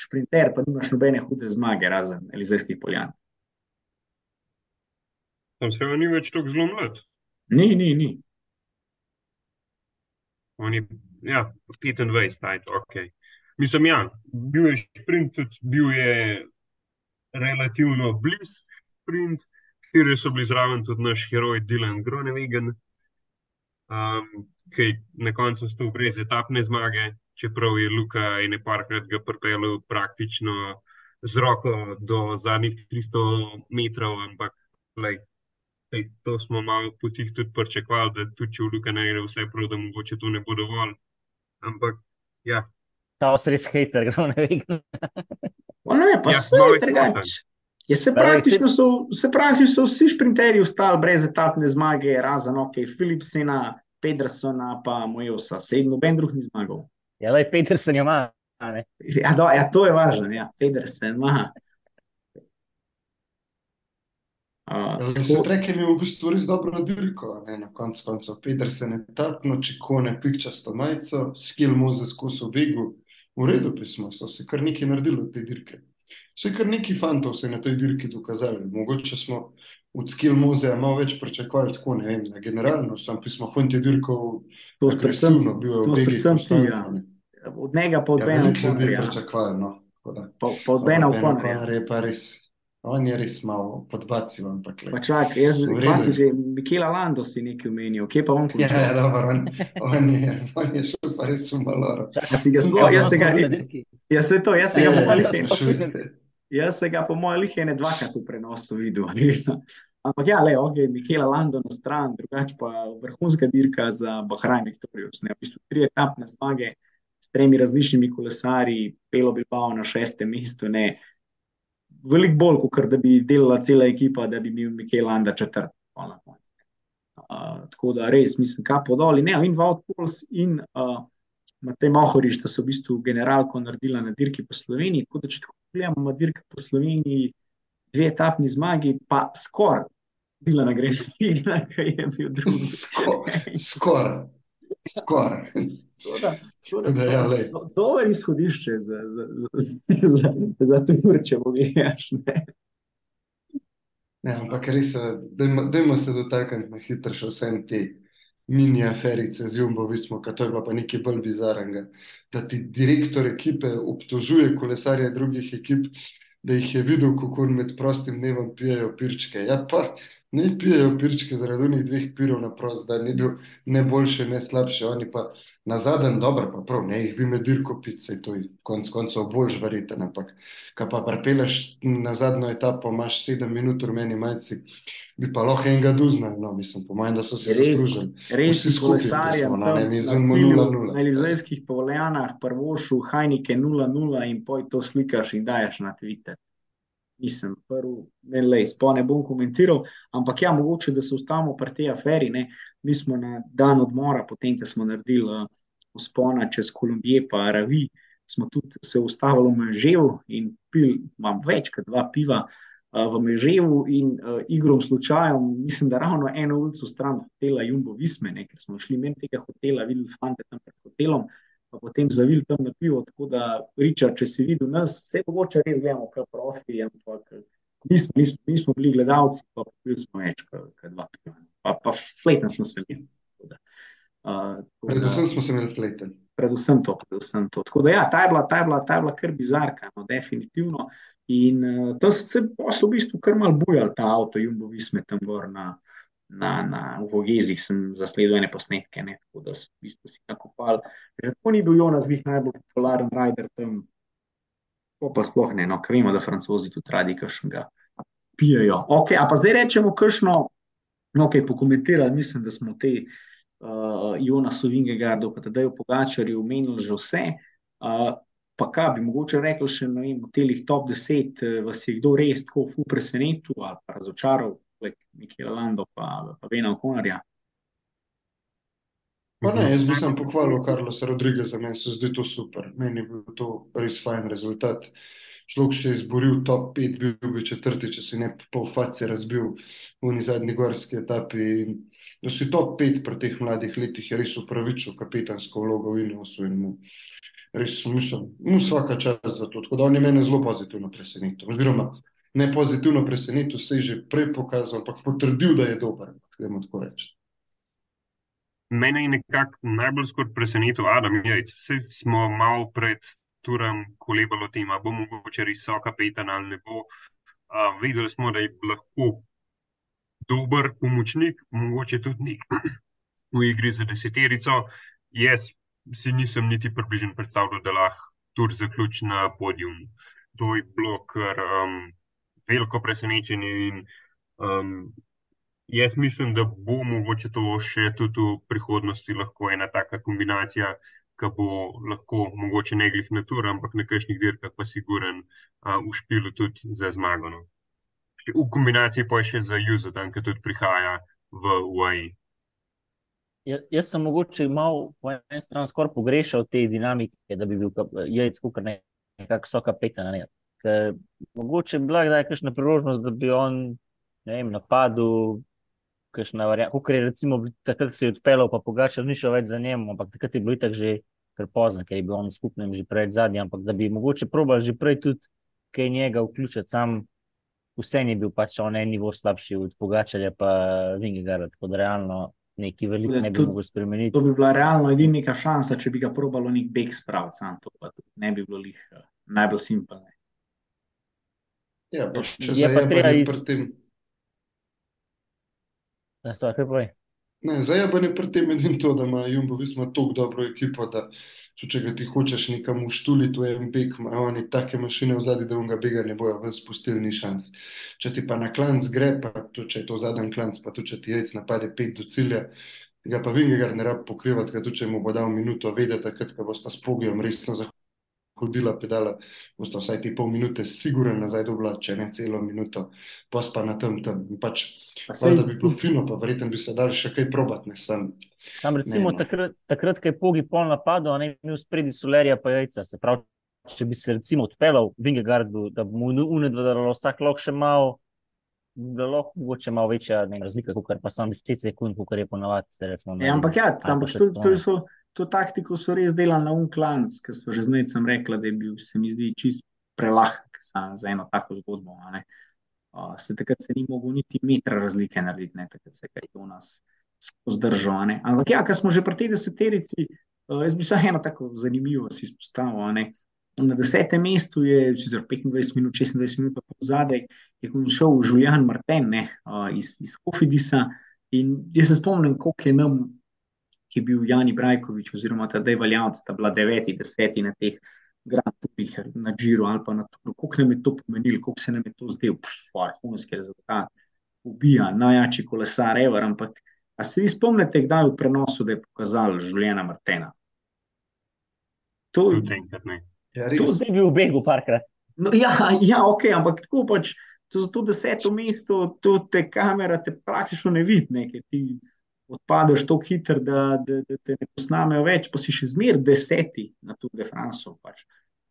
šprinter, pa nimaš nobene hude zmage, razen Elizejskih poljan. Tam se ni več tako zelo mlad. Ni, ni, ni. On je, ja, 25, ajde, ok. Mislim, ja, bil je šprint, tudi bil je relativno blizu šprint, kjer so bili zraven tudi naš heroj Dylan Groenewegen, um, ki na koncu sto brez etapne zmage, čeprav je Luka ene parkrat ga pripeljal praktično z roko do zadnjih 300 metrov, ampak lej, Ej, to smo malo po tih tudi pričakovali, da tudi če v Luka ne gre vse prav, da mogoče to ne bo dovolj. Ampak, ja, Ta res hater, kdo ne ve. On ne, pa Ja, vse je drugače. Je se Da, praktično so, se praktično so vsi šprinterji ostali brez etapne zmage, razen ok, Philipsena, Pedersona, pa Mojosa. Sej noben drug ni zmagal. Ja, lej, Petersen jo ima. a ne. Ja, do, ja, to je važno, ja, Pedersen ima. Uh, Se trek je imel v bistvu res dobro dirko, ne, na koncu koncev Pedersen etapno, čekone, pikčasto majico, skill Mozes skozi begu, v redu pismo, so se kar nekaj naredili od te dirke. Vse kar neki fantov se je na tej dirki dokazali. Mogoče smo od skill Mozeja malo več pričakovali, tako ne vem, na generalno, sam pismo fant je dirkal agresivno, bil je v ja. konstantno. od njega pa od Ja, Bena veliko ljudi O'Connorja. pričakovali, no. Pa, od Bena Ben O'Connorja. O'Connor je pa res, on je res malo podbacil, ampak le. Pa čakaj, jaz, si že Mikela Lando si nekaj omenil, kje pa on Ja, končal? ja, dobro, on, on, je, on je šel pa res v maloro. Jaz si ga sploh, jaz se ga, jaz se to, jaz se ga Ja, po ja, malih ja, ene- sprašujem. Jaz se ga po mojem lih ene dvakrat v prenosu videl. Ampak ja, le, ok, Mikela Lando na stran, drugače pa vrhunska dirka za Bahrajn Viktorius. Ne, v bistvu tri etapne zmage s tremi različnimi kolesarji, Pelo Bilbao na šestem mestu, ne. Veliko bolj, kot da bi delala cela ekipa, da bi bil Mikel Landa četrt. na koncu. Uh, tako da res, mislim, kapo dol. in Ne, in Poels in uh, Matej Mohorič sta se v bistvu generalko naredila na dirki po Sloveniji. Tako da, če tako gledamo na dirke po Sloveniji, dve etapni zmagi, pa skoraj Dilana Greenfielda, ki je bil drugi. Skoraj. Skoraj. Ja, Dobro izhodišče za, za, za, za, za tur, če pogledaš. Ampak res, da ima se dotakniti na hitro še vsem te mini aferice z Jumbo Vismo, to je pa nekaj bolj bizarnega. Da ti direktor ekipe obtožuje kolesarje drugih ekip, da jih je videl, kako med prostim dnevom pijejo pirčke. Ja, pa ne pijejo pirčke zaradi unih dveh pirov na prost, da ni bil ne boljše, ne slabše. Oni pa na zadnjem dobro, pa prav, ne jih vi med dirko pice, to je konc koncev bolj žvarite. Ampak, ka pa prepeleš na zadnjo etapo, imaš sedem minut v meni majci, bi pa lahko enega duznal, no, mislim, po manj, da so se zaslužili. Res si kolesarjem, no, ne, mi zunimo 0-0. Na elizajskih povoljanah prvošu Hajnike 0-0 in poj to slikaš in daješ na Twitter nisem prvi, ne le izpo, ne bom komentiral, ampak ja, mogoče, da se ustavimo pri tej aferi. Ne. Mi smo na dan odmora, potem, ko smo naredili uh, spona čez Kolumbije, pa Ravi, smo tudi se ustavili v Meževu in pil, imam več kot dva piva uh, v Meževu in uh, igrom slučajem, mislim, da ravno eno ulico stran hotela Jumbo Visme, ne, ker smo šli men tega hotela, videli fante tam pred hotelom pa potem zavil tam na pivo. Tako da, Richard, če si videl nas, vse mogoče res gledamo, kot profi, ampak nismo, nismo, nismo bili gledalci, pa bili smo več kot dva piva. Pa, pa fleten smo se imeli. Uh, predvsem smo se imeli fleten. Predvsem to, predvsem to. Tako da, ja, ta je bila, ta je bila, ta je bila kar bizarka, no, definitivno. In uh, tam se je v bistvu kar mal bujal ta avto, Jumbo Visme tam gor na, na, na, Vogezih sem zasledil ene posnetke, ne, tako da so v bistvu si nakopali. Že tako ni bil Jonas Vih najbolj popularen rider tam, to pa sploh ne, no, ker vemo, da francozi tudi radi kakšnega pijejo. Ok, a pa zdaj rečemo kakšno, no, kaj pokomentirali, mislim, da smo te uh, Jonasu Vingegardu, pa tedaj v Pogačarju omenili že vse. Uh, Pa kaj bi mogoče rekel še vem, v teh top 10, uh, vas je kdo res tako presenetil ali razočaral, Mikela Lando pa, pa Vena Okonarja. Pa ne, jaz bi sem pohvalil Karlosa Rodrigeza, meni se zdi to super. Meni je bil to res fajn rezultat. Človek se je izboril top 5, bil bi četrti, če se ne pol face razbil v uni zadnji gorski etapi. Da si top 5 pri teh mladih letih je res upravičil kapetansko vlogo v Inosu in mu res mislim, mu svaka čas za to. Tako da on je mene zelo pozitivno presenetil. Oziroma, ne pozitivno presenetil, se je že prej pokazal, ampak potrdil, da je dober. Mene je nekako najbolj skoraj presenetil Adam Jajc. Vsi smo malo pred turom kolebali o tem, ali bo mogoče res so kapetan ali ne bo. Uh, videli smo, da je lahko dober pomočnik, mogoče tudi ni v igri za deseterico. Jaz si nisem niti približen predstavljal, da lahko tur zaključi na podijumu. To je bilo kar um, veliko presenečenje. In, um, jaz mislim, da bo mogoče to še tudi v prihodnosti lahko ena taka kombinacija, ki bo lahko mogoče ne glih na tur, ampak na kakšnih dirkah pa siguren uh, v špilu tudi za zmago. No. V kombinaciji pa je še za Juzo, ki tudi prihaja v UAE. Ja, jaz sem mogoče malo po eni strani skoraj pogrešal te dinamike, da bi bil jajc, kot nekako so kapetan. Ne. Ker mogoče bi bila kdaj kakšna priložnost, da bi on vem, napadel. Kot je recimo takrat, ko se je odpeljal, pa pogačal, ni šel več za njim, ampak takrat je bilo itak že prepozno, ker je bil on skupnem že pred zadnjim. Ampak da bi mogoče probal že prej tudi kaj njega vključiti, sam vse je bil pač on en nivo slabši od pogačalja, pa Vingegara. Tako da realno. Neki veliki ne bi mogli spremeniti. To bi bila realno edina šansa, če bi ga probalo nek beg spraviti, to pa ne bi bilo lih, uh, najbolj simpelno. Ja, pa če je pa treba iz... pri tem. Ne, so, kaj povej? Ne, zajabanje pri tem je to, da ima Jumbo Visma tako dobro ekipo, da če ga ti hočeš nekam uštuliti v en beg, imajo oni take mašine v zadnji, da unga bega ne bojo ven spustili, ni šans. Če ti pa na klanc gre, pa to, če je to zadnji klanc, pa tudi če ti jajc napade pet do cilja, ga pa Vingegar ne rab pokrivati, ker tudi če mu bo dal minuto vedeti, takrat, ko bosta s pogijom resno zahodili hodila, pedala, bosta vsaj te pol minute, sigurno nazaj dobila, če ne celo minuto, pa spa na tem tam. Pač, pa da bi bilo fino, pa verjetno bi se dal še kaj probati. Sam, Tam recimo ne, no. takrat, takrat, ko je pogi pol napadal, ne imel spredi solerija pa jajca. Se pravi, če bi se recimo odpeljal v Vingegardu, da bi mu unedvedalo vsak lok še malo da lahko mogoče malo večja ne, razlika, kot pa samo 10 sekund, kot je ponavadi. Recimo, Ja, ampak ja, ampak to, to, so, to taktiko so res delali na unklanc, ker smo že zdaj sem rekla, da je bil, se mi zdi, čist prelahek za eno tako zgodbo. Uh, se takrat se ni mogel niti metra razlike narediti, ne, takrat se je to nas skozi držal. a ne. Ampak ja, ker smo že pri tej deseterici, uh, jaz bi samo eno tako zanimivo si izpostavil. Na desetem mestu je, če 25 minut, 26 minut po zadaj, je šel Julian Martin ne, iz, iz Kofidisa. In jaz se spomnim, koliko je nam, ki je bil Jani Brajkovič, oziroma Tadej Valjavc, sta bila deveti, deseti na teh Grand Tourih, na Džiru ali pa na Turu, koliko nam je to pomenilo, koliko se nam je to zdel, vrhunski rezultat, ubija, najjači kolesar, ever, ampak a se vi spomnite, kdaj v prenosu, da je pokazal Juliana Martina? To, Tudi enkrat ne. Ja, To res. zdaj bil v Begu parkrat. No, ja, ja, ok, ampak tako pač, to za to deseto mesto, to te kamera te praktično ne vidi, ne, ker ti odpadeš tako hitro, da, da, da te ne posnamejo več, pa si še zmeraj deseti na Tour de France. Pač.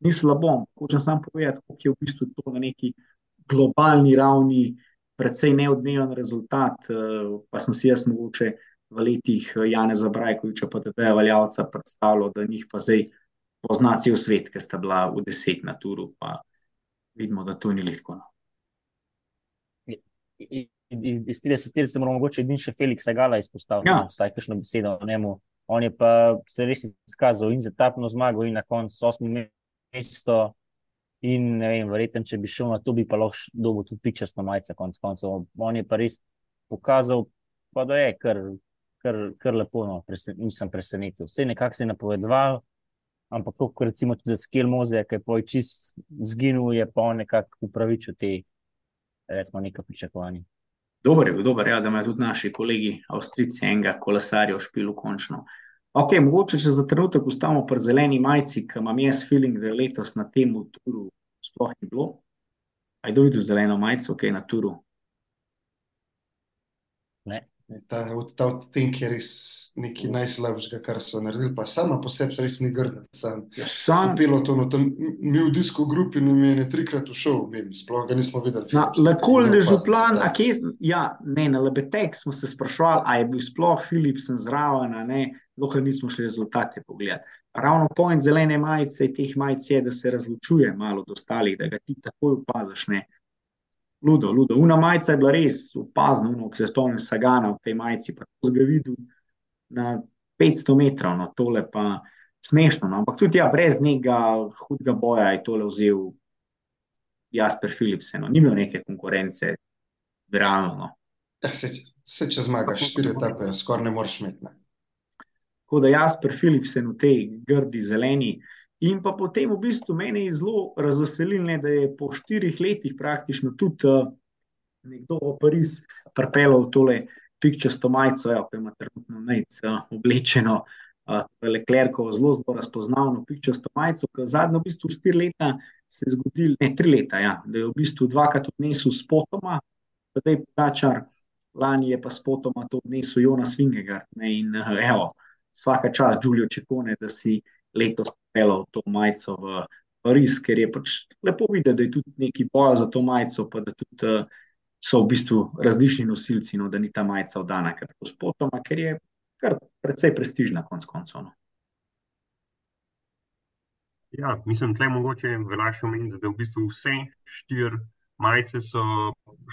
Ni slabo, hočem samo povedati, kako je v bistvu to na neki globalni ravni precej neodmeven rezultat, eh, pa sem si jaz mogoče v letih eh, Janeza Brajkoviča pa Tadeja Valjavca predstavljal, da njih pa zdaj pozna cel svet, ker sta bila v deset na turu, pa vidimo, da to ni lahko. Iz 30 se moramo mogoče edin še Felix Agala izpostaviti, Ja. no, vsaj kakšno besedo o njemu. On je pa se res izkazal in za etapno zmago, in na koncu osmo mesto. In ne vem, verjetno, če bi šel na to, bi pa lahko dobil tudi pičasto majico, konec koncev. On je pa res pokazal, pa da je kar, kar, kar lepo, no, presen, nisem presenetil. Vse nekako se je napovedoval, ampak kot recimo tudi za Skel Moze, ki je poj čist zginil, je pa on nekako upravičil te, recimo, neka pričakovanja. Dober je bil, dober, ja, da imajo tudi naši kolegi Avstrijci enega kolesarja v špilu končno. Ok, mogoče še za trenutek ustavimo pri zeleni majici, ki imam jaz feeling, da letos na tem turu sploh ni bilo. A je kdo videl zeleno majico, ok, na turu? Ta, ta odtenek je res nekaj najslabšega, kar so naredili, pa sama po sebi res ni grda. Sam Ja, sam, pilotonu, tam mi v disko grupi nam je ne trikrat ušel, vem, sploh ga nismo videli. Na Lekol de Župlan, a kje, s- ja, ne, na Lebetek smo se sprašvali, a je bil sploh Philipsen zraven, a ne, dokler nismo šli rezultate pogledati. Ravno point zelene majice, teh majic je, da se razločuje malo od ostalih, da ga ti takoj opaziš, ne. Ludo, ludo. Una majica je bila res opazna, uno, ki se spomnim Sagana v tej majici, pa to sem ga videl na 500 metrov, no, tole pa smešno, no, ampak tudi ja, brez nekega hudega boja je tole vzel Jasper Philipsen, no. ni imel neke konkurence, realno. No. Ja, se, se če zmagaš štiri etape, skoraj ne moreš imeti. Tako da Jasper Philipsen v tej grdi zeleni. In pa potem v bistvu mene je zelo razveselilo, da je po štirih letih praktično tudi uh, nekdo v Pariz pripeljal tole pikčasto majico, ja, pa ima trenutno najc uh, oblečeno. Uh, Leclerco zelo, zelo razpoznavno pikčasto majico, ki zadnjo v bistvu štiri leta se je zgodil, ne tri leta, ja, da je v bistvu dvakrat odnesel spotoma, zdaj Dačar, lani je pa spotoma to odnesel Jonas Vingegaard. Ne, in uh, evo, vsaka čast Giulio Čekone, da si letos pelal to majico v Pariz, ker je pač lepo videti, da je tudi neki boj za to majico, pa da tudi uh, so v bistvu različni nosilci, no, da ni ta majica oddana kar tako spotoma, ker je kar precej prestižna konc koncev. No. Ja, mislim, tle mogoče velja še omeniti, da v bistvu vse štiri majice so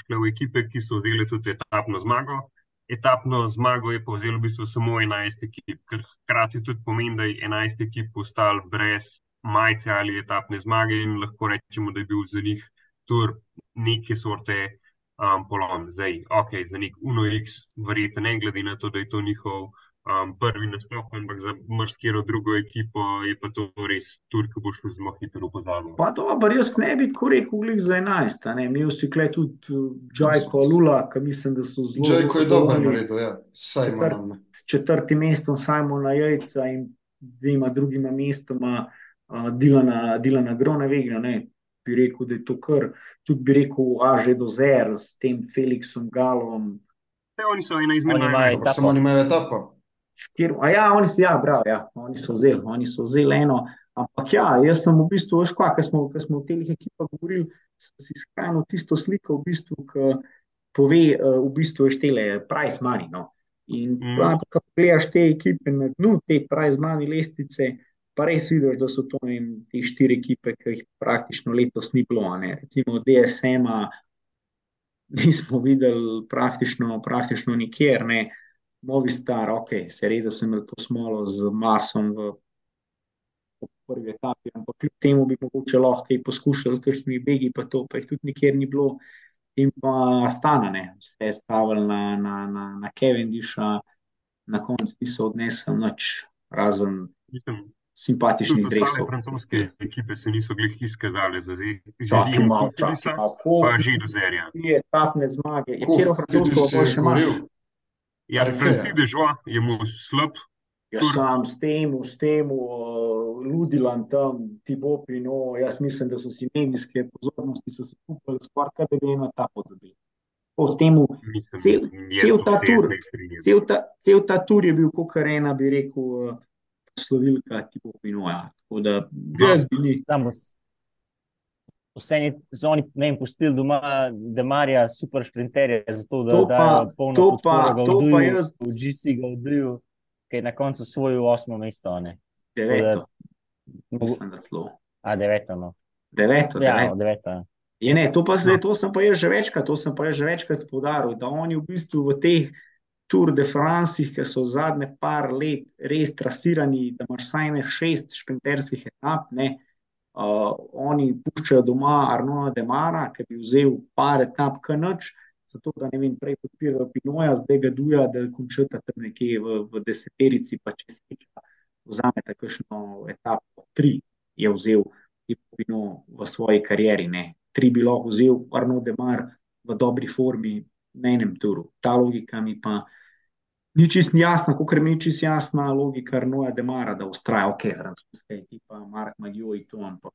šle v ekipe, ki so vzeli tudi etapno zmago. Etapno zmago je povzel v bistvu samo 11 ekip, kar hkrati tudi pomeni, da je 11 ekip ostalo brez majice ali etapne zmage in lahko rečemo, da je bil za njih tur neke sorte um, polom. Zdaj, ok, za nek UNOX, verjetno ne glede na to, da je to njihov um, prvi nasploh, ampak za marsikero drugo ekipo je pa to res tur, ki bo šel zelo hitro v pozabo. Pa dobro, jaz ne bi tako rekel, glih za 11. a Ne. Imel si kle tudi uh, Džajko Lula, ki mislim, da so zelo. Džajko je dober zadovoljni naredil, ja. Saj Četrt- s četrtim mestom Simona Jajca in dvema drugima mestoma uh, Dilana, Dilana Gronevega. Ne. Bi rekel, da je to kar, tudi bi rekel, Aže Dozer s tem Felixom Galom. Te oni so ena izmed Oni imajo najbolj. etapo. Samo oni imajo etapo. Kjer, a ja, oni so, ja, prav, ja, oni so vzeli, oni so vzeli eno. Ampak ja, jaz sem v bistvu, veš, ko smo, ko smo v teh ekipah govorili, sem si skrajno tisto sliko, v bistvu, ki pove, uh, v bistvu štele price money. No. In Mhm. ko pogledaš te ekipe na dnu te price money lestvice, pa res vidiš, da so to vem, te štiri ekipe, ki jih praktično letos ni bilo. Ne. Recimo DSM-a nismo videli praktično, praktično nikjer. Ne. Movistar, ok, se res, da so imeli to smolo z masom v v prvi etapi, ampak kljub temu bi mogoče lahko kaj poskušali z kakšnimi begi, pa to pa jih tudi nikjer ni bilo. In pa Astana, ne, vse je stavili na, na, na, na Cavendisha, na koncu niso odnesli nič, razen Mislim, simpatičnih ostale dresov. francoske ekipe se niso glih izkazale za zdaj. Čakaj malo, malo, koliko že do zerja. je etapne zmage, je kjer francosko pa si še imaš? Ja. Francis de Joie je mu slab, Jaz sam s tem, s tem, uh, ludilam tam, Tibo Pino, jaz mislim, da so si medijske pozornosti so se kupili skoraj, kaj da bi eno etapo dobili. Po s tem, mislim, Cel- cel ta tur- cel ta, cel ta tur je bil, kot ena bi rekel, uh, slovilka Tibo Pinoja. Tako da jaz bi ni. Tam bo vse ni, so oni, ne vem, pustili doma Demarja, super šprinterje, zato da To pa- dajo polno to pa- podporo to pa jaz- v GC Gauduju, ki je na koncu svojil osmo mesto, a ne. Deveto, Mogo- mislim, da celo. A, deveto, no. Deveto, Ja, deveto. deveto. Je ne, to pa zdaj, No. to sem pa jaz že večkrat, to sem pa jaz že večkrat poudaril, da oni v bistvu v teh Tour de France, ki so zadnje par let res trasirani, da imaš vsaj ne šest šprinterskih etap, ne, uh, oni puščajo doma Arnona Demara, ki bi vzel par etap kanač, zato da ne vem, prej podpirajo Pinoja, zdaj ga duja, da končata tam nekje v, v deseterici, pa če se vzamete kakšno etapo, tri je vzel Pino v svoji karieri, ne. Tri bi lahko vzel Arno Demar v dobri formi na enem turu. Ta logika mi pa ni čist jasna, kot mi ni čist jasna logika Arnoja Demara, da ustraja, ok, francoska ekipa, Mark Maggioi to, ampak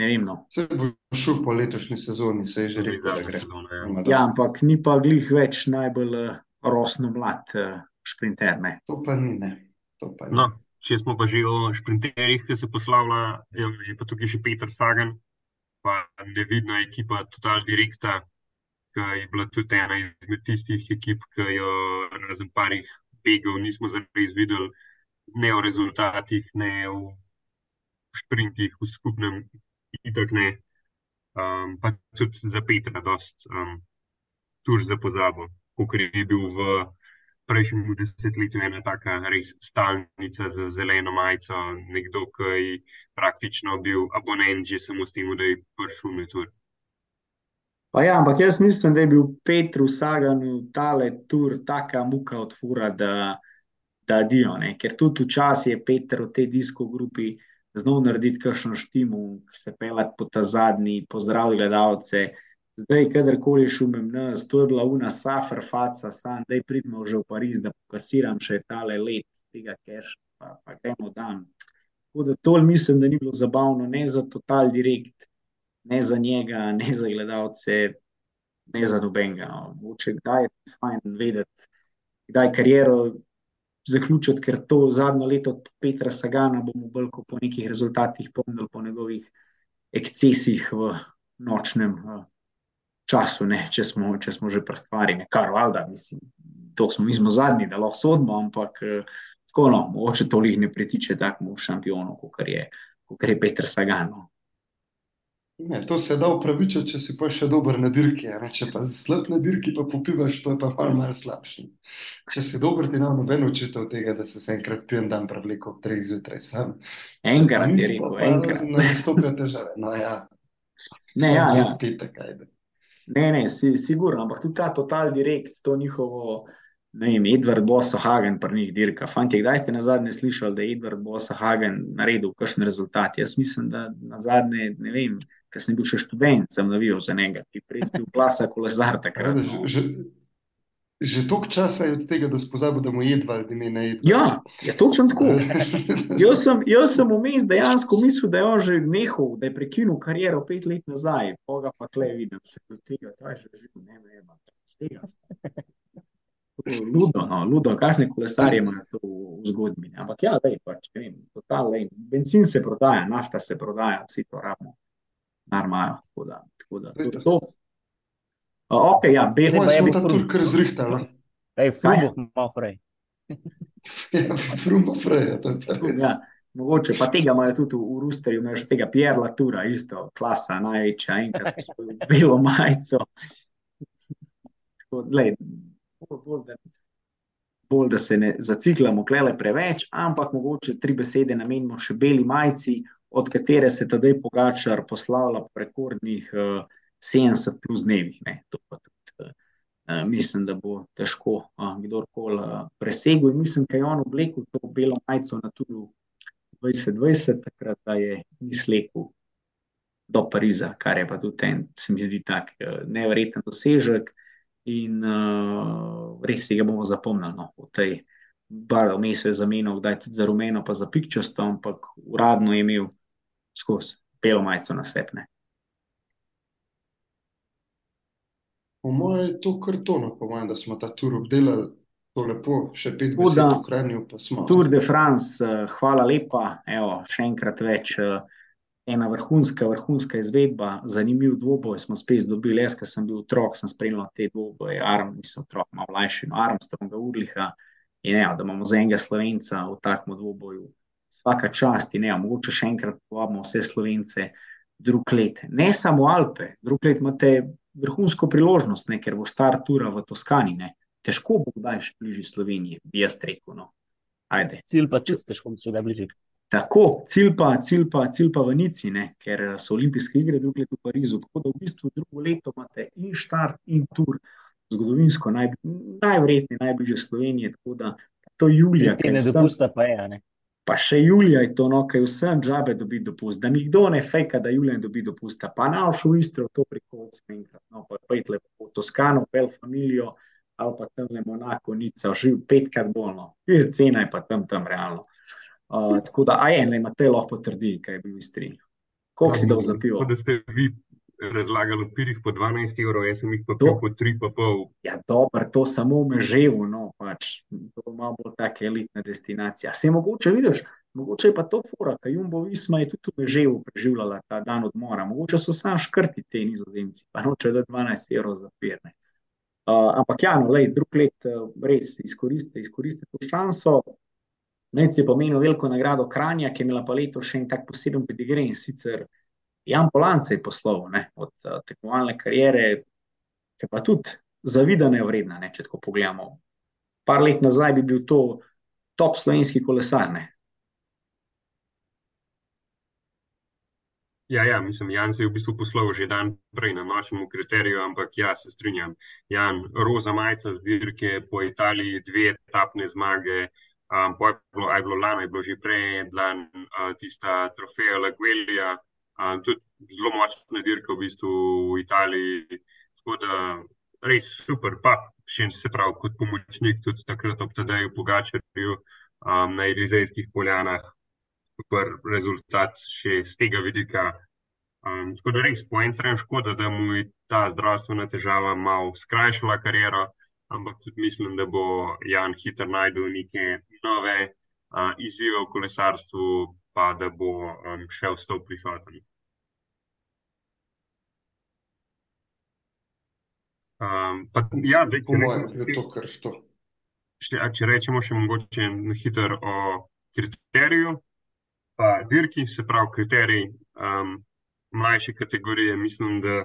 ne vem, no. Se bo šel po letošnji sezoni, se je že rekel, da gre. sezona, ja. Ja, ampak ni pa glih več najbolj uh, rosno mlad uh, šprinter, ne. To pa ni, ne. To pa ni. No, če smo pa že o šprinterjih, ki se poslavlja, je je pa tukaj še Peter Sagan, pa nevidna ekipa Total Directa, ki je bila tudi ena izmed tistih ekip, ki jo razen parih begov nismo zares videli, ne o rezultatih, ne o šprintih v skupnem, itak ne. Um, pa tudi za Petra dost um, tur za pozabo, kot je bil v prejšnjem desetletju ena taka res stalnica z zeleno majico, nekdo, ki je praktično bil abonent že samo s tem, da je prišel na tur. Pa ja, ampak jaz mislim, da je bil Petru Saganu tale tur taka muka od fura, da, da dio, ne. Ker tudi včasih je Peter v tej disko grupi znal narediti kakšen štimu, se pelati po ta zadnji, pozdraviti gledalce. Zdaj, kadarkoli šumem nas, to je bila una safer faca, sam, daj pridemo že v Pariz, da pokasiram še tale let tega keša, pa, pa gremo dan. Tako da to mislim, da ni bilo zabavno, ne za Total Direct, ne za njega, ne za gledalce, ne za nobenega. No. Mogoče kdaj je fajn vedeti, kdaj kariero zaključiti, ker to zadnjo leto od Petra Sagana bomo bolj kot po nekih rezultatih pomnili po njegovih ekscesih v nočnem uh, času, ne, če smo, če smo že ne, kar valjda, mislim, to smo, mi smo zadnji, da lahko sodimo, ampak uh, tako no, mogoče to jih ne pritiče takmu šampionu, kot je, kot je Petr Sagan. No. Ne, to se da upravičiti, če si pa še dober na dirki, a ne? če pa slab na dirki, pa popivaš, to je pa malo, malo slabše. Če si dober, ti nam noben učitev tega, da se enkrat pijem dan prevlekel ob treh zjutraj sam. Enkrat je rekel, enkrat. Nastopijo težave. No, ja. Ne, ja, ja. Ajde. Ne, ne, si, sigurno, ampak tudi ta Total Direct, to njihovo, ne vem, Edward Bosahagen pri njih dirka. Fantje, kdaj ste na zadnje slišali, da je Edward Bosahagen naredil kakšen rezultat? Jaz mislim, da na zadnje, ne vem, ker sem bil še študent, sem navijal za njega, ki je prej bil klasa kolesar takrat. No. že, toliko časa je od tega, da spozabil, da mu je Edvard ime na Edvard. Ja, je točno tako. Jaz sem, jaz sem vmes dejansko mislil, da je on že nehal, da je prekinil kariero pet let nazaj, pa pa tle vidim, se od tega, kaj že živi, ne vem, z tega. Ludo, no, ludo, kakšne kolesarje imajo to v zgodbi. ne. Ampak ja, dej, pač, ne vem, total, lej, benzin se prodaja, nafta se prodaja, vsi to rabimo, nar imajo, tako da, tako da, to je to. Uh, ok, ja, pa smo bi ta frum- tur kar zrihtali. Ej, frubo malo prej. Ja, Frumbo Freja, to je res. ja, mogoče pa tega imajo tudi v, v Rusterju, imaš tega Pierre Latura, isto, klasa, največja, enkrat s belo majico. Tako, bolj, bolj, da, bolj, da se ne zaciklamo klele preveč, ampak mogoče tri besede namenimo še beli majici, od katere se tedaj Pogačar poslavlja po rekordnih uh, 70 plus dnevih. Ne, to pa tudi uh, mislim, da bo težko uh, kdorkoli uh, presegel. In mislim, da je on oblekel to belo majico na Tulu 2020, takrat da je mislekel do Pariza, kar je pa tudi en, se mi zdi, tak uh, neverjeten dosežek. In uh, res si ga bomo zapomnili no, v tej barvi, vmes je zamenjal, kdaj tudi za rumeno, pa za pikčasto, ampak uradno je imel skozi belo majico na sepne. Po mojem je to kar tono, po mojem, da smo ta tur obdelali to lepo, še pet besed da- ohranil, pa smo. Tour de France, uh, hvala lepa, evo, še enkrat več. Uh, ena vrhunska, vrhunska izvedba, zanimiv dvoboj smo spet dobili. Jaz, ki sem bil otrok, sem spremljal te dvoboje, Arm, nisem otrok, malo mlajši, no, Armstronga, Urliha. In evo, da imamo za enega slovenca v takem dvoboju. Vsaka čast in evo, mogoče še enkrat povabimo vse slovence drug let. Ne samo Alpe, drug let imate vrhunsko priložnost, ne, ker bo start tura v Toskani. Ne. Težko bo kdaj še bližje Sloveniji, bi jaz rekel. No. Ajde. Cilj pa tudi težko, če da bližje. Tako, cilj pa, cilj pa, cilj pa v Nici, ne? ker so olimpijske igre drugo leto v Parizu. Tako da v bistvu drugo leto imate in štart, in tur, zgodovinsko naj, najverjetneje najbližje Slovenije. Tako da to je julija, Te ne dopusta pa je, ne. Pa še julija je to, no, kaj vsem džabe dobi dopust. Da mi kdo ne fejka, da julija dobi dopusta. Pa na v Istro, to preko odsmenkrat, no, pa pejte lepo v Toskano, pel familijo, ali pa tam le Monako, Nica, živ petkrat bolno. Je cena je pa tam, tam realno. Uh, tako da, a je, ne, Matej lahko potrdi, kaj je bil v Istri. Koliko si dal za pivo? Da ste vi razlagali o pirih po 12 evrov, jaz sem jih pa pil po 3,5. Ja, dobro, to samo v Meževu, no, pač, to malo bolj taka elitna destinacija. Se mogoče vidiš, mogoče je pa to fora, kaj Jumbo Visma je tudi v Meževu preživljala ta dan odmora. Mogoče so sam škrti te nizozemci, pa noče da 12 evrov za pirne. Uh, ampak ja, no, lej, drug let uh, res izkoriste, izkoriste to šanso. Nec je pomenil veliko nagrado Kranja, ki je imela pa letos še en tak poseben pedigre in sicer Jan Polance je posloval ne, od uh, tekmovalne kariere, ki pa tudi zavidanja vredna, ne, če tako pogledamo. Par let nazaj bi bil to top slovenski kolesar. Ne. Ja, ja, mislim, Jan se je v bistvu poslovil že dan prej na našem kriteriju, ampak ja, se strinjam. Jan, roza majica z dirke po Italiji, dve etapne zmage, um, je bilo, je bilo lani, je bilo že prej, bila uh, tista trofeja Laguelija, tudi zelo močna dirka v bistvu v Italiji. Tako da res super, pa še se pravi kot pomočnik tudi takrat ob Tadeju Pogačarju um, na Elizejskih poljanah super rezultat še z tega vidika. Um, tako da res, po eni strani škoda, da mu je ta zdravstvena težava malo skrajšala kariero, ampak tudi mislim, da bo Jan hitro najdel neke nove uh, izzive v kolesarstvu, pa da bo um, še ostal prisoten. Um, pa, ja, Po če mojem rečemo, to to. Če, a če rečemo še mogoče na hitro o kriteriju, pa dirki, se pravi kriterij um, mlajše kategorije, mislim, da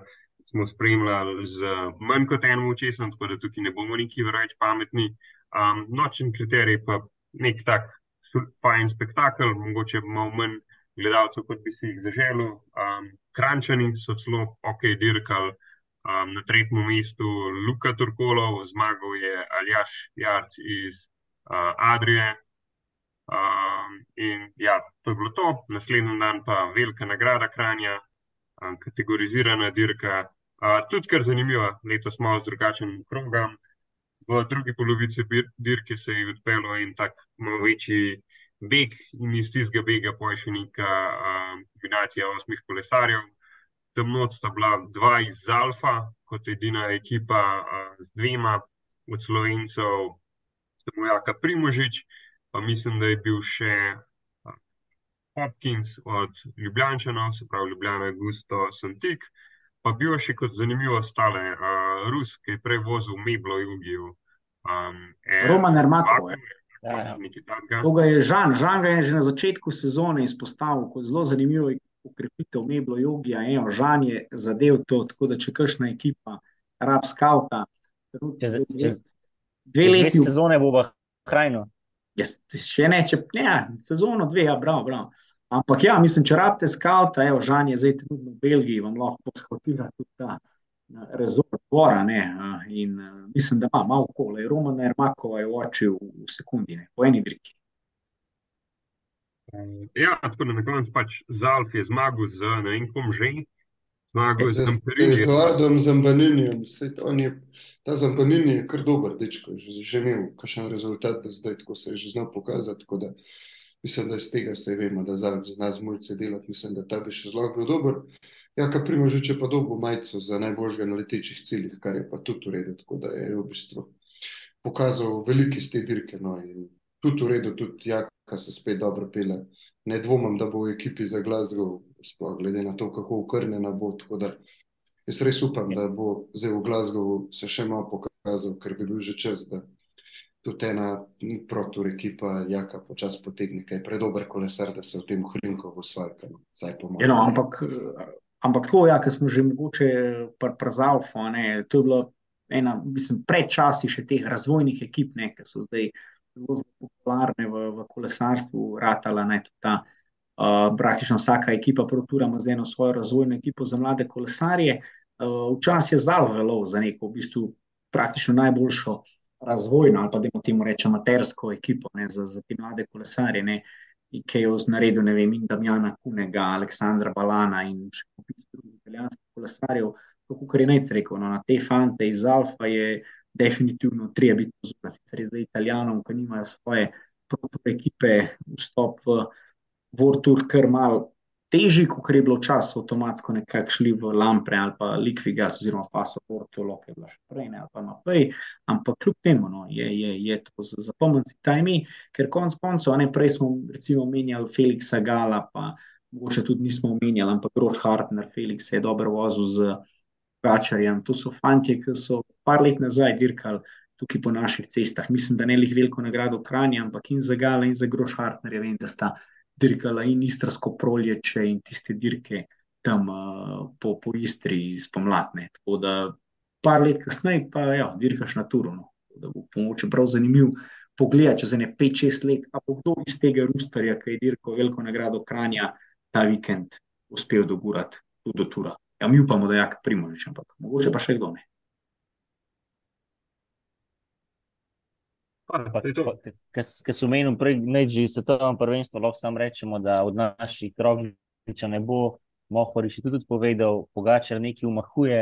smo spremljali z manj kot enim očesom, tako da tukaj ne bomo neki več pametni. Um, nočen kriterij pa nek tak fajn spektakel, mogoče malo manj gledalcev, kot bi si jih zaželel. Um, Krančani so celo ok dirkali. Um, na tretjem mestu Luka Turkolov, zmagal je Aljaš Jarc iz uh, Adrije. Um, in ja, to je bilo to. Naslednji dan pa velika nagrada Kranja, um, kategorizirana dirka. Uh, tudi kar zanimiva, letos malo z drugačnim krogom. V drugi polovici dirke se je odpeljal en tak malo večji beg in iz tistega bega pa je še neka um, kombinacija osmih kolesarjev. Tam not sta bila dva iz Alfa, kot edina ekipa z dvema od Slovencev, samo Jaka Primožič, pa mislim, da je bil še Hopkins od Ljubljančanov, se pravi Ljubljana, Gusto, Santik, Pa bil je še kot zanimivo ostale, uh, Rus, ki je prej vozil Meblo Jugijo. Um, Roman Ermakov. Ja, ja. To ga je Žan, Žan ga je že na začetku sezone izpostavil kot zelo zanimivo ukrepitev Meblo Jugija. Evo, Žan je zadev to, tako da če kakšna ekipa rab skauta. Čez, čez, dve leti. Sezone bo Hrajno. Jaz, še ne, če ne, sezono dve, ja, bravo, bravo. Ampak ja, mislim, če rabite skauta, evo, Žan je zdaj trenutno v Belgiji, vam lahko poskautira tudi ta rezort dvora. Ne, in mislim, da ima malo kole. Roman Ermakova je očil v sekundi, ne, po eni driki. Ja, tako da na koncu pač Zalf je zmagal z ne vem kom že. Zmagal z Zampaninijem. Eduardom Zampaninijem. Ta Zampanini je kar dober, dečko. Že, že imel kakšen rezultat do zdaj, tako se je že znal pokazati. Tako da mislim, da iz tega se vemo, da Zalf zna z mulce delati. Mislim, da ta bi še zelo bil dober. Ja, kar primožiče pa dobo majico za najboljšega na letečih ciljih, kar je pa tudi v redu, tako da je v bistvu pokazal veliki z te dirke. No, in tudi v redu, tudi Jaka se spet dobro pele. Ne dvomam, da bo v ekipi za Glasgow, sploh glede na to, kako ukrnjena bo. Tako da jaz res upam, da bo zdaj v Glasgow se še malo pokazal, ker bi bil že čas, da tudi ena protur ekipa Jaka počas potegne, kaj predober kolesar, da se v tem hrinko v svojkem, saj pomaga. Ja, no, ampak Ampak to, ja, kar smo že mogoče prezalfali, to je bilo ena, mislim, predčasi še teh razvojnih ekip, ne, ki so zdaj zelo, zelo popularne v, v kolesarstvu, ratala naj tudi ta. Uh, praktično vsaka ekipa Protura ima zdaj eno svojo razvojno ekipo za mlade kolesarje. Uh, Včasih je zalo za neko, v bistvu, praktično najboljšo razvojno ali pa da temu rečemo amatersko ekipo ne, za, za te mlade kolesarje. Ne ki je naredil, ne vem, Damjana Kunega, Aleksandra Balana in še nekaj drugih italijanskih kolesarjev. Kot je nec rekel, no, na te fante iz Alfa je definitivno treba biti pozorn. Sicer je zdaj italijanom, ki nimajo svoje protope ekipe, vstop v World Tour kar mal težji, kot je bilo včasih, avtomatsko nekako šli v Lampre ali pa Liquigas, oziroma Faso Portolo, ki je bila še prej, ne, ali pa naprej. Ampak kljub temu no, je, je, je to za zapomniti ta ime, ker konec koncev, ne prej smo recimo omenjali Felixa Gala, pa mogoče tudi nismo omenjali, ampak Roš Hartner, Felix je dobro vozil z Gačarjem. To so fanti, ki so par let nazaj dirkali. Tukaj po naših cestah, mislim, da ne le veliko nagrado Kranja, ampak in za Gala, in za Groš Hartnerja, vem, da sta dirkala in istrsko prolječe in tiste dirke tam uh, po, po Istri spomladne. Tako da par let kasneje pa ja, dirkaš na Turonu. Da bo pomoč prav zanimiv pogled, če za ne 5-6 let, a bo kdo iz tega Rustarja, ki je dirkal veliko nagrado Kranja, ta vikend uspel dogurati tudi do Tura. Ja, mi upamo, da je jak primožič, ampak mogoče pa še kdo ne. Ker so menili prej, da je svetovno prvenstvo, lahko samo rečemo, da od naših rogliča ne bo. Mohorič je tudi povedal, pogačar nekaj umahuje.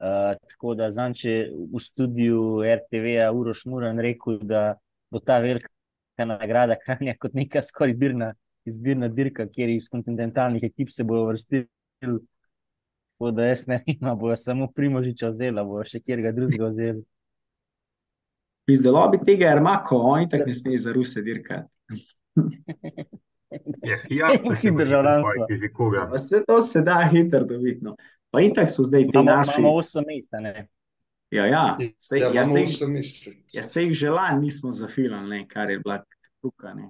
Uh, tako da zanče v studiu RTV-a Uroš Muran rekel, da bo ta velika nagrada Kranja kot neka skoraj izbirna, izbirna dirka, kjer iz kontinentalnih ekip se bojo vrstili. Tako da jaz ne vem, bojo samo Primožiča vzela, bojo še kjer ga drugega vzeli. Izdelo bi tega Ermako, oni tako ne smejo za Ruse dirkati. Ja, ja, če državljanstvo. Vse to se da hitro dobiti. No. Pa in tako so zdaj ti Imamo, naši. imamo osem mest, a ne? Ja, ja. Sej, Ja, ja, imamo sej, osem mest. ja, sej jih želan nismo zafilali, ne, kar je bila kruka. Ne,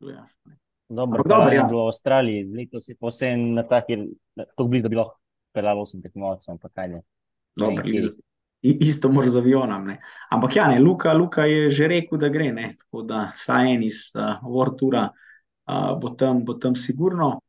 gledaš, ne. Dobro, Ampak dobro, ja. je bilo v Avstraliji, letos je posebej na taki, tako blizu, da bi lahko pelalo osem tekmovalcev, ampak kaj je. Dobro, Ne, iz, i- isto moraš z avionom. Ne. Ampak ja, ne, Luka, Luka je že rekel, da gre. Ne. Tako da saj en iz uh, Vortura uh, bo, tam, bo tam sigurno.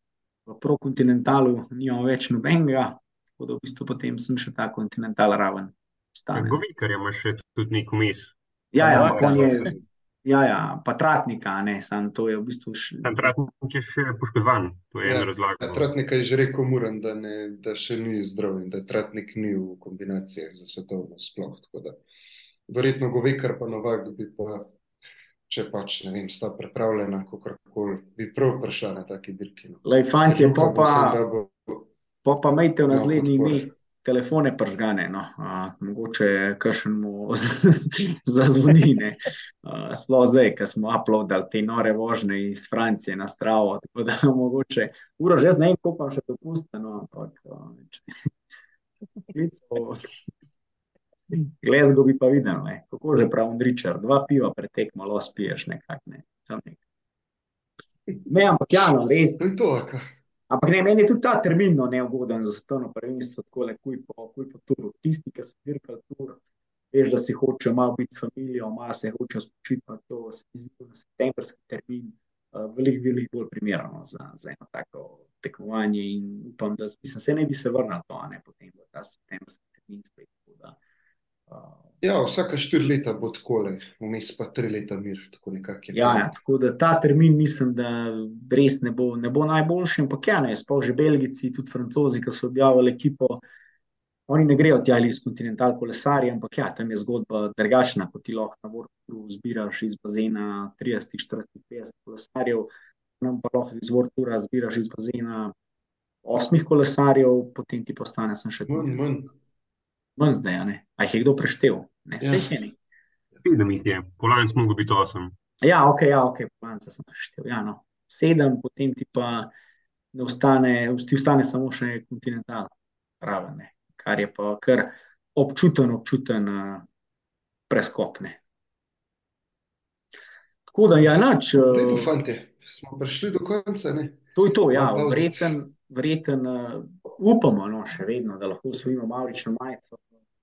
V prokontinentalu nimamo več nobenega, tako da v bistvu potem sem še ta kontinental raven. ostane. Govikar ima še tudi nek mis. Ja, ja, ampak on je, ja, ja, pa tratnika, a ne, sam to je v bistvu še. Tam Tratnik je še poškodovan, to je Ja, ena razlaga. Ja, Tratnik je že rekel, Muran, da, ne, da še ni zdrav in da Tratnik ni v kombinacijah za svetovno sploh. Tako da verjetno Govekar pa Novak bi pa, če pač ne vem, sta pripravljena, kakorkoli, bi prav prišla na taki dirki. No. Lej, fantje, Luka pa bo pa, sem, da bo, pa, pa imejte v imel naslednjih podporo. dneh telefone pržgane, no. A, mogoče kakšnemu zazvoni, ne. A, Sploh zdaj, ko smo uploadali te nore vožnje iz Francije na Stravo, tako da mogoče, uro že zdaj koliko vam še dopusta, no, ampak a, če, poklical. Glasgow bi pa videl, ne. kako že pravi Richard, dva piva pretekmo, malo spiješ nekako. Ne. Nek. ne, ampak ja, no, res. To je to, aka. Ampak ne, meni je tudi ta termin no, neugoden za svetovno prvenstvo, tako le kuj po, kuj po turu. Tisti, ki so dirkali tur, veš, da si hoče malo biti s familijo, malo se hoče spočiti na to, se mi zdi, da septembrski termin uh, veliko, veliko bolj primerno za, za eno tako tekmovanje in upam, da mislim, se ne bi se vrnil to, ne potem v ta septembrski termin spet. Tako da, uh, Ja, vsaka štiri leta bo tako, vmes pa tri leta mir, tako nekako je. Ja, ja, tako da ta termin mislim, da res ne bo, ne bo najboljši, ampak ja, ne, sploh že Belgici, tudi Francozi, ki so objavili ekipo, oni ne grejo tja iz kontinental kolesarja, ampak ja, tam je zgodba drugačna, kot ti lahko na vrhu zbiraš iz bazena 30, 40, 50 kolesarjev, nam pa lahko iz vrtura zbiraš iz bazena osmih kolesarjev, potem ti postane še Manj, manj. Manj zdaj, a ne. A jih je kdo preštel? Ne, Ja. ja. jih je ni. Sedem jih je, polajn smo mogli biti osem. Ja, ok, ja, ok, planca sem preštel. Ja, no. Sedem, potem ti pa ne ostane, ti ostane samo še kontinental, raven, ne. kar je pa kar občuten, občuten uh, preskok. Ne. Tako da, ja. Lepo, Uh, fantje, smo prišli do konca, ne? To je to, ja, verjeten, verjeten uh, upamo, no, še vedno, da lahko osvojimo Maurično majico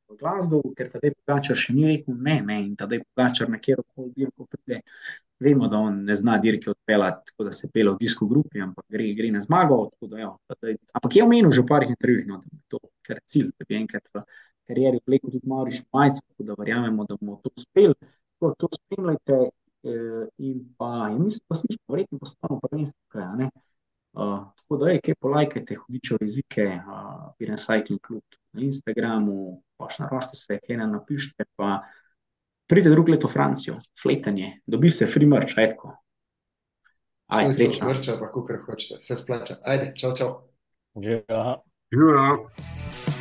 v Glasgow, ker tedaj Pogačar še ni rekel ne, ne, in tedaj Pogačar na kjer koli dirko pride. Vemo, da on ne zna dirke odpeljati, tako da se pele v disko grupi, ampak gre, gre na zmago. Da, ja, tedaj, ampak je omenil že v parih intervjujih, no, da je to kar cilj, da bi enkrat v karieri vlekel tudi Maurično majico, tako da verjamemo, da bomo to uspeli. To, to spremljajte eh, in pa, in mislim, da slišimo, verjetno postano prvenstvo, kaj, ne. Uh, tako da, ej, kaj polajkajte, hudičev jezike, uh, Piren Cycling Club na Instagramu, paš naročite se, kaj nam napišite, pa pridite drugo leto v Francijo, fletanje, dobi se free merch, ajtko. Aj, srečno. Vrča, pa kakor hočete, se splača. Ajde, čau, čau. Aha. Živijo.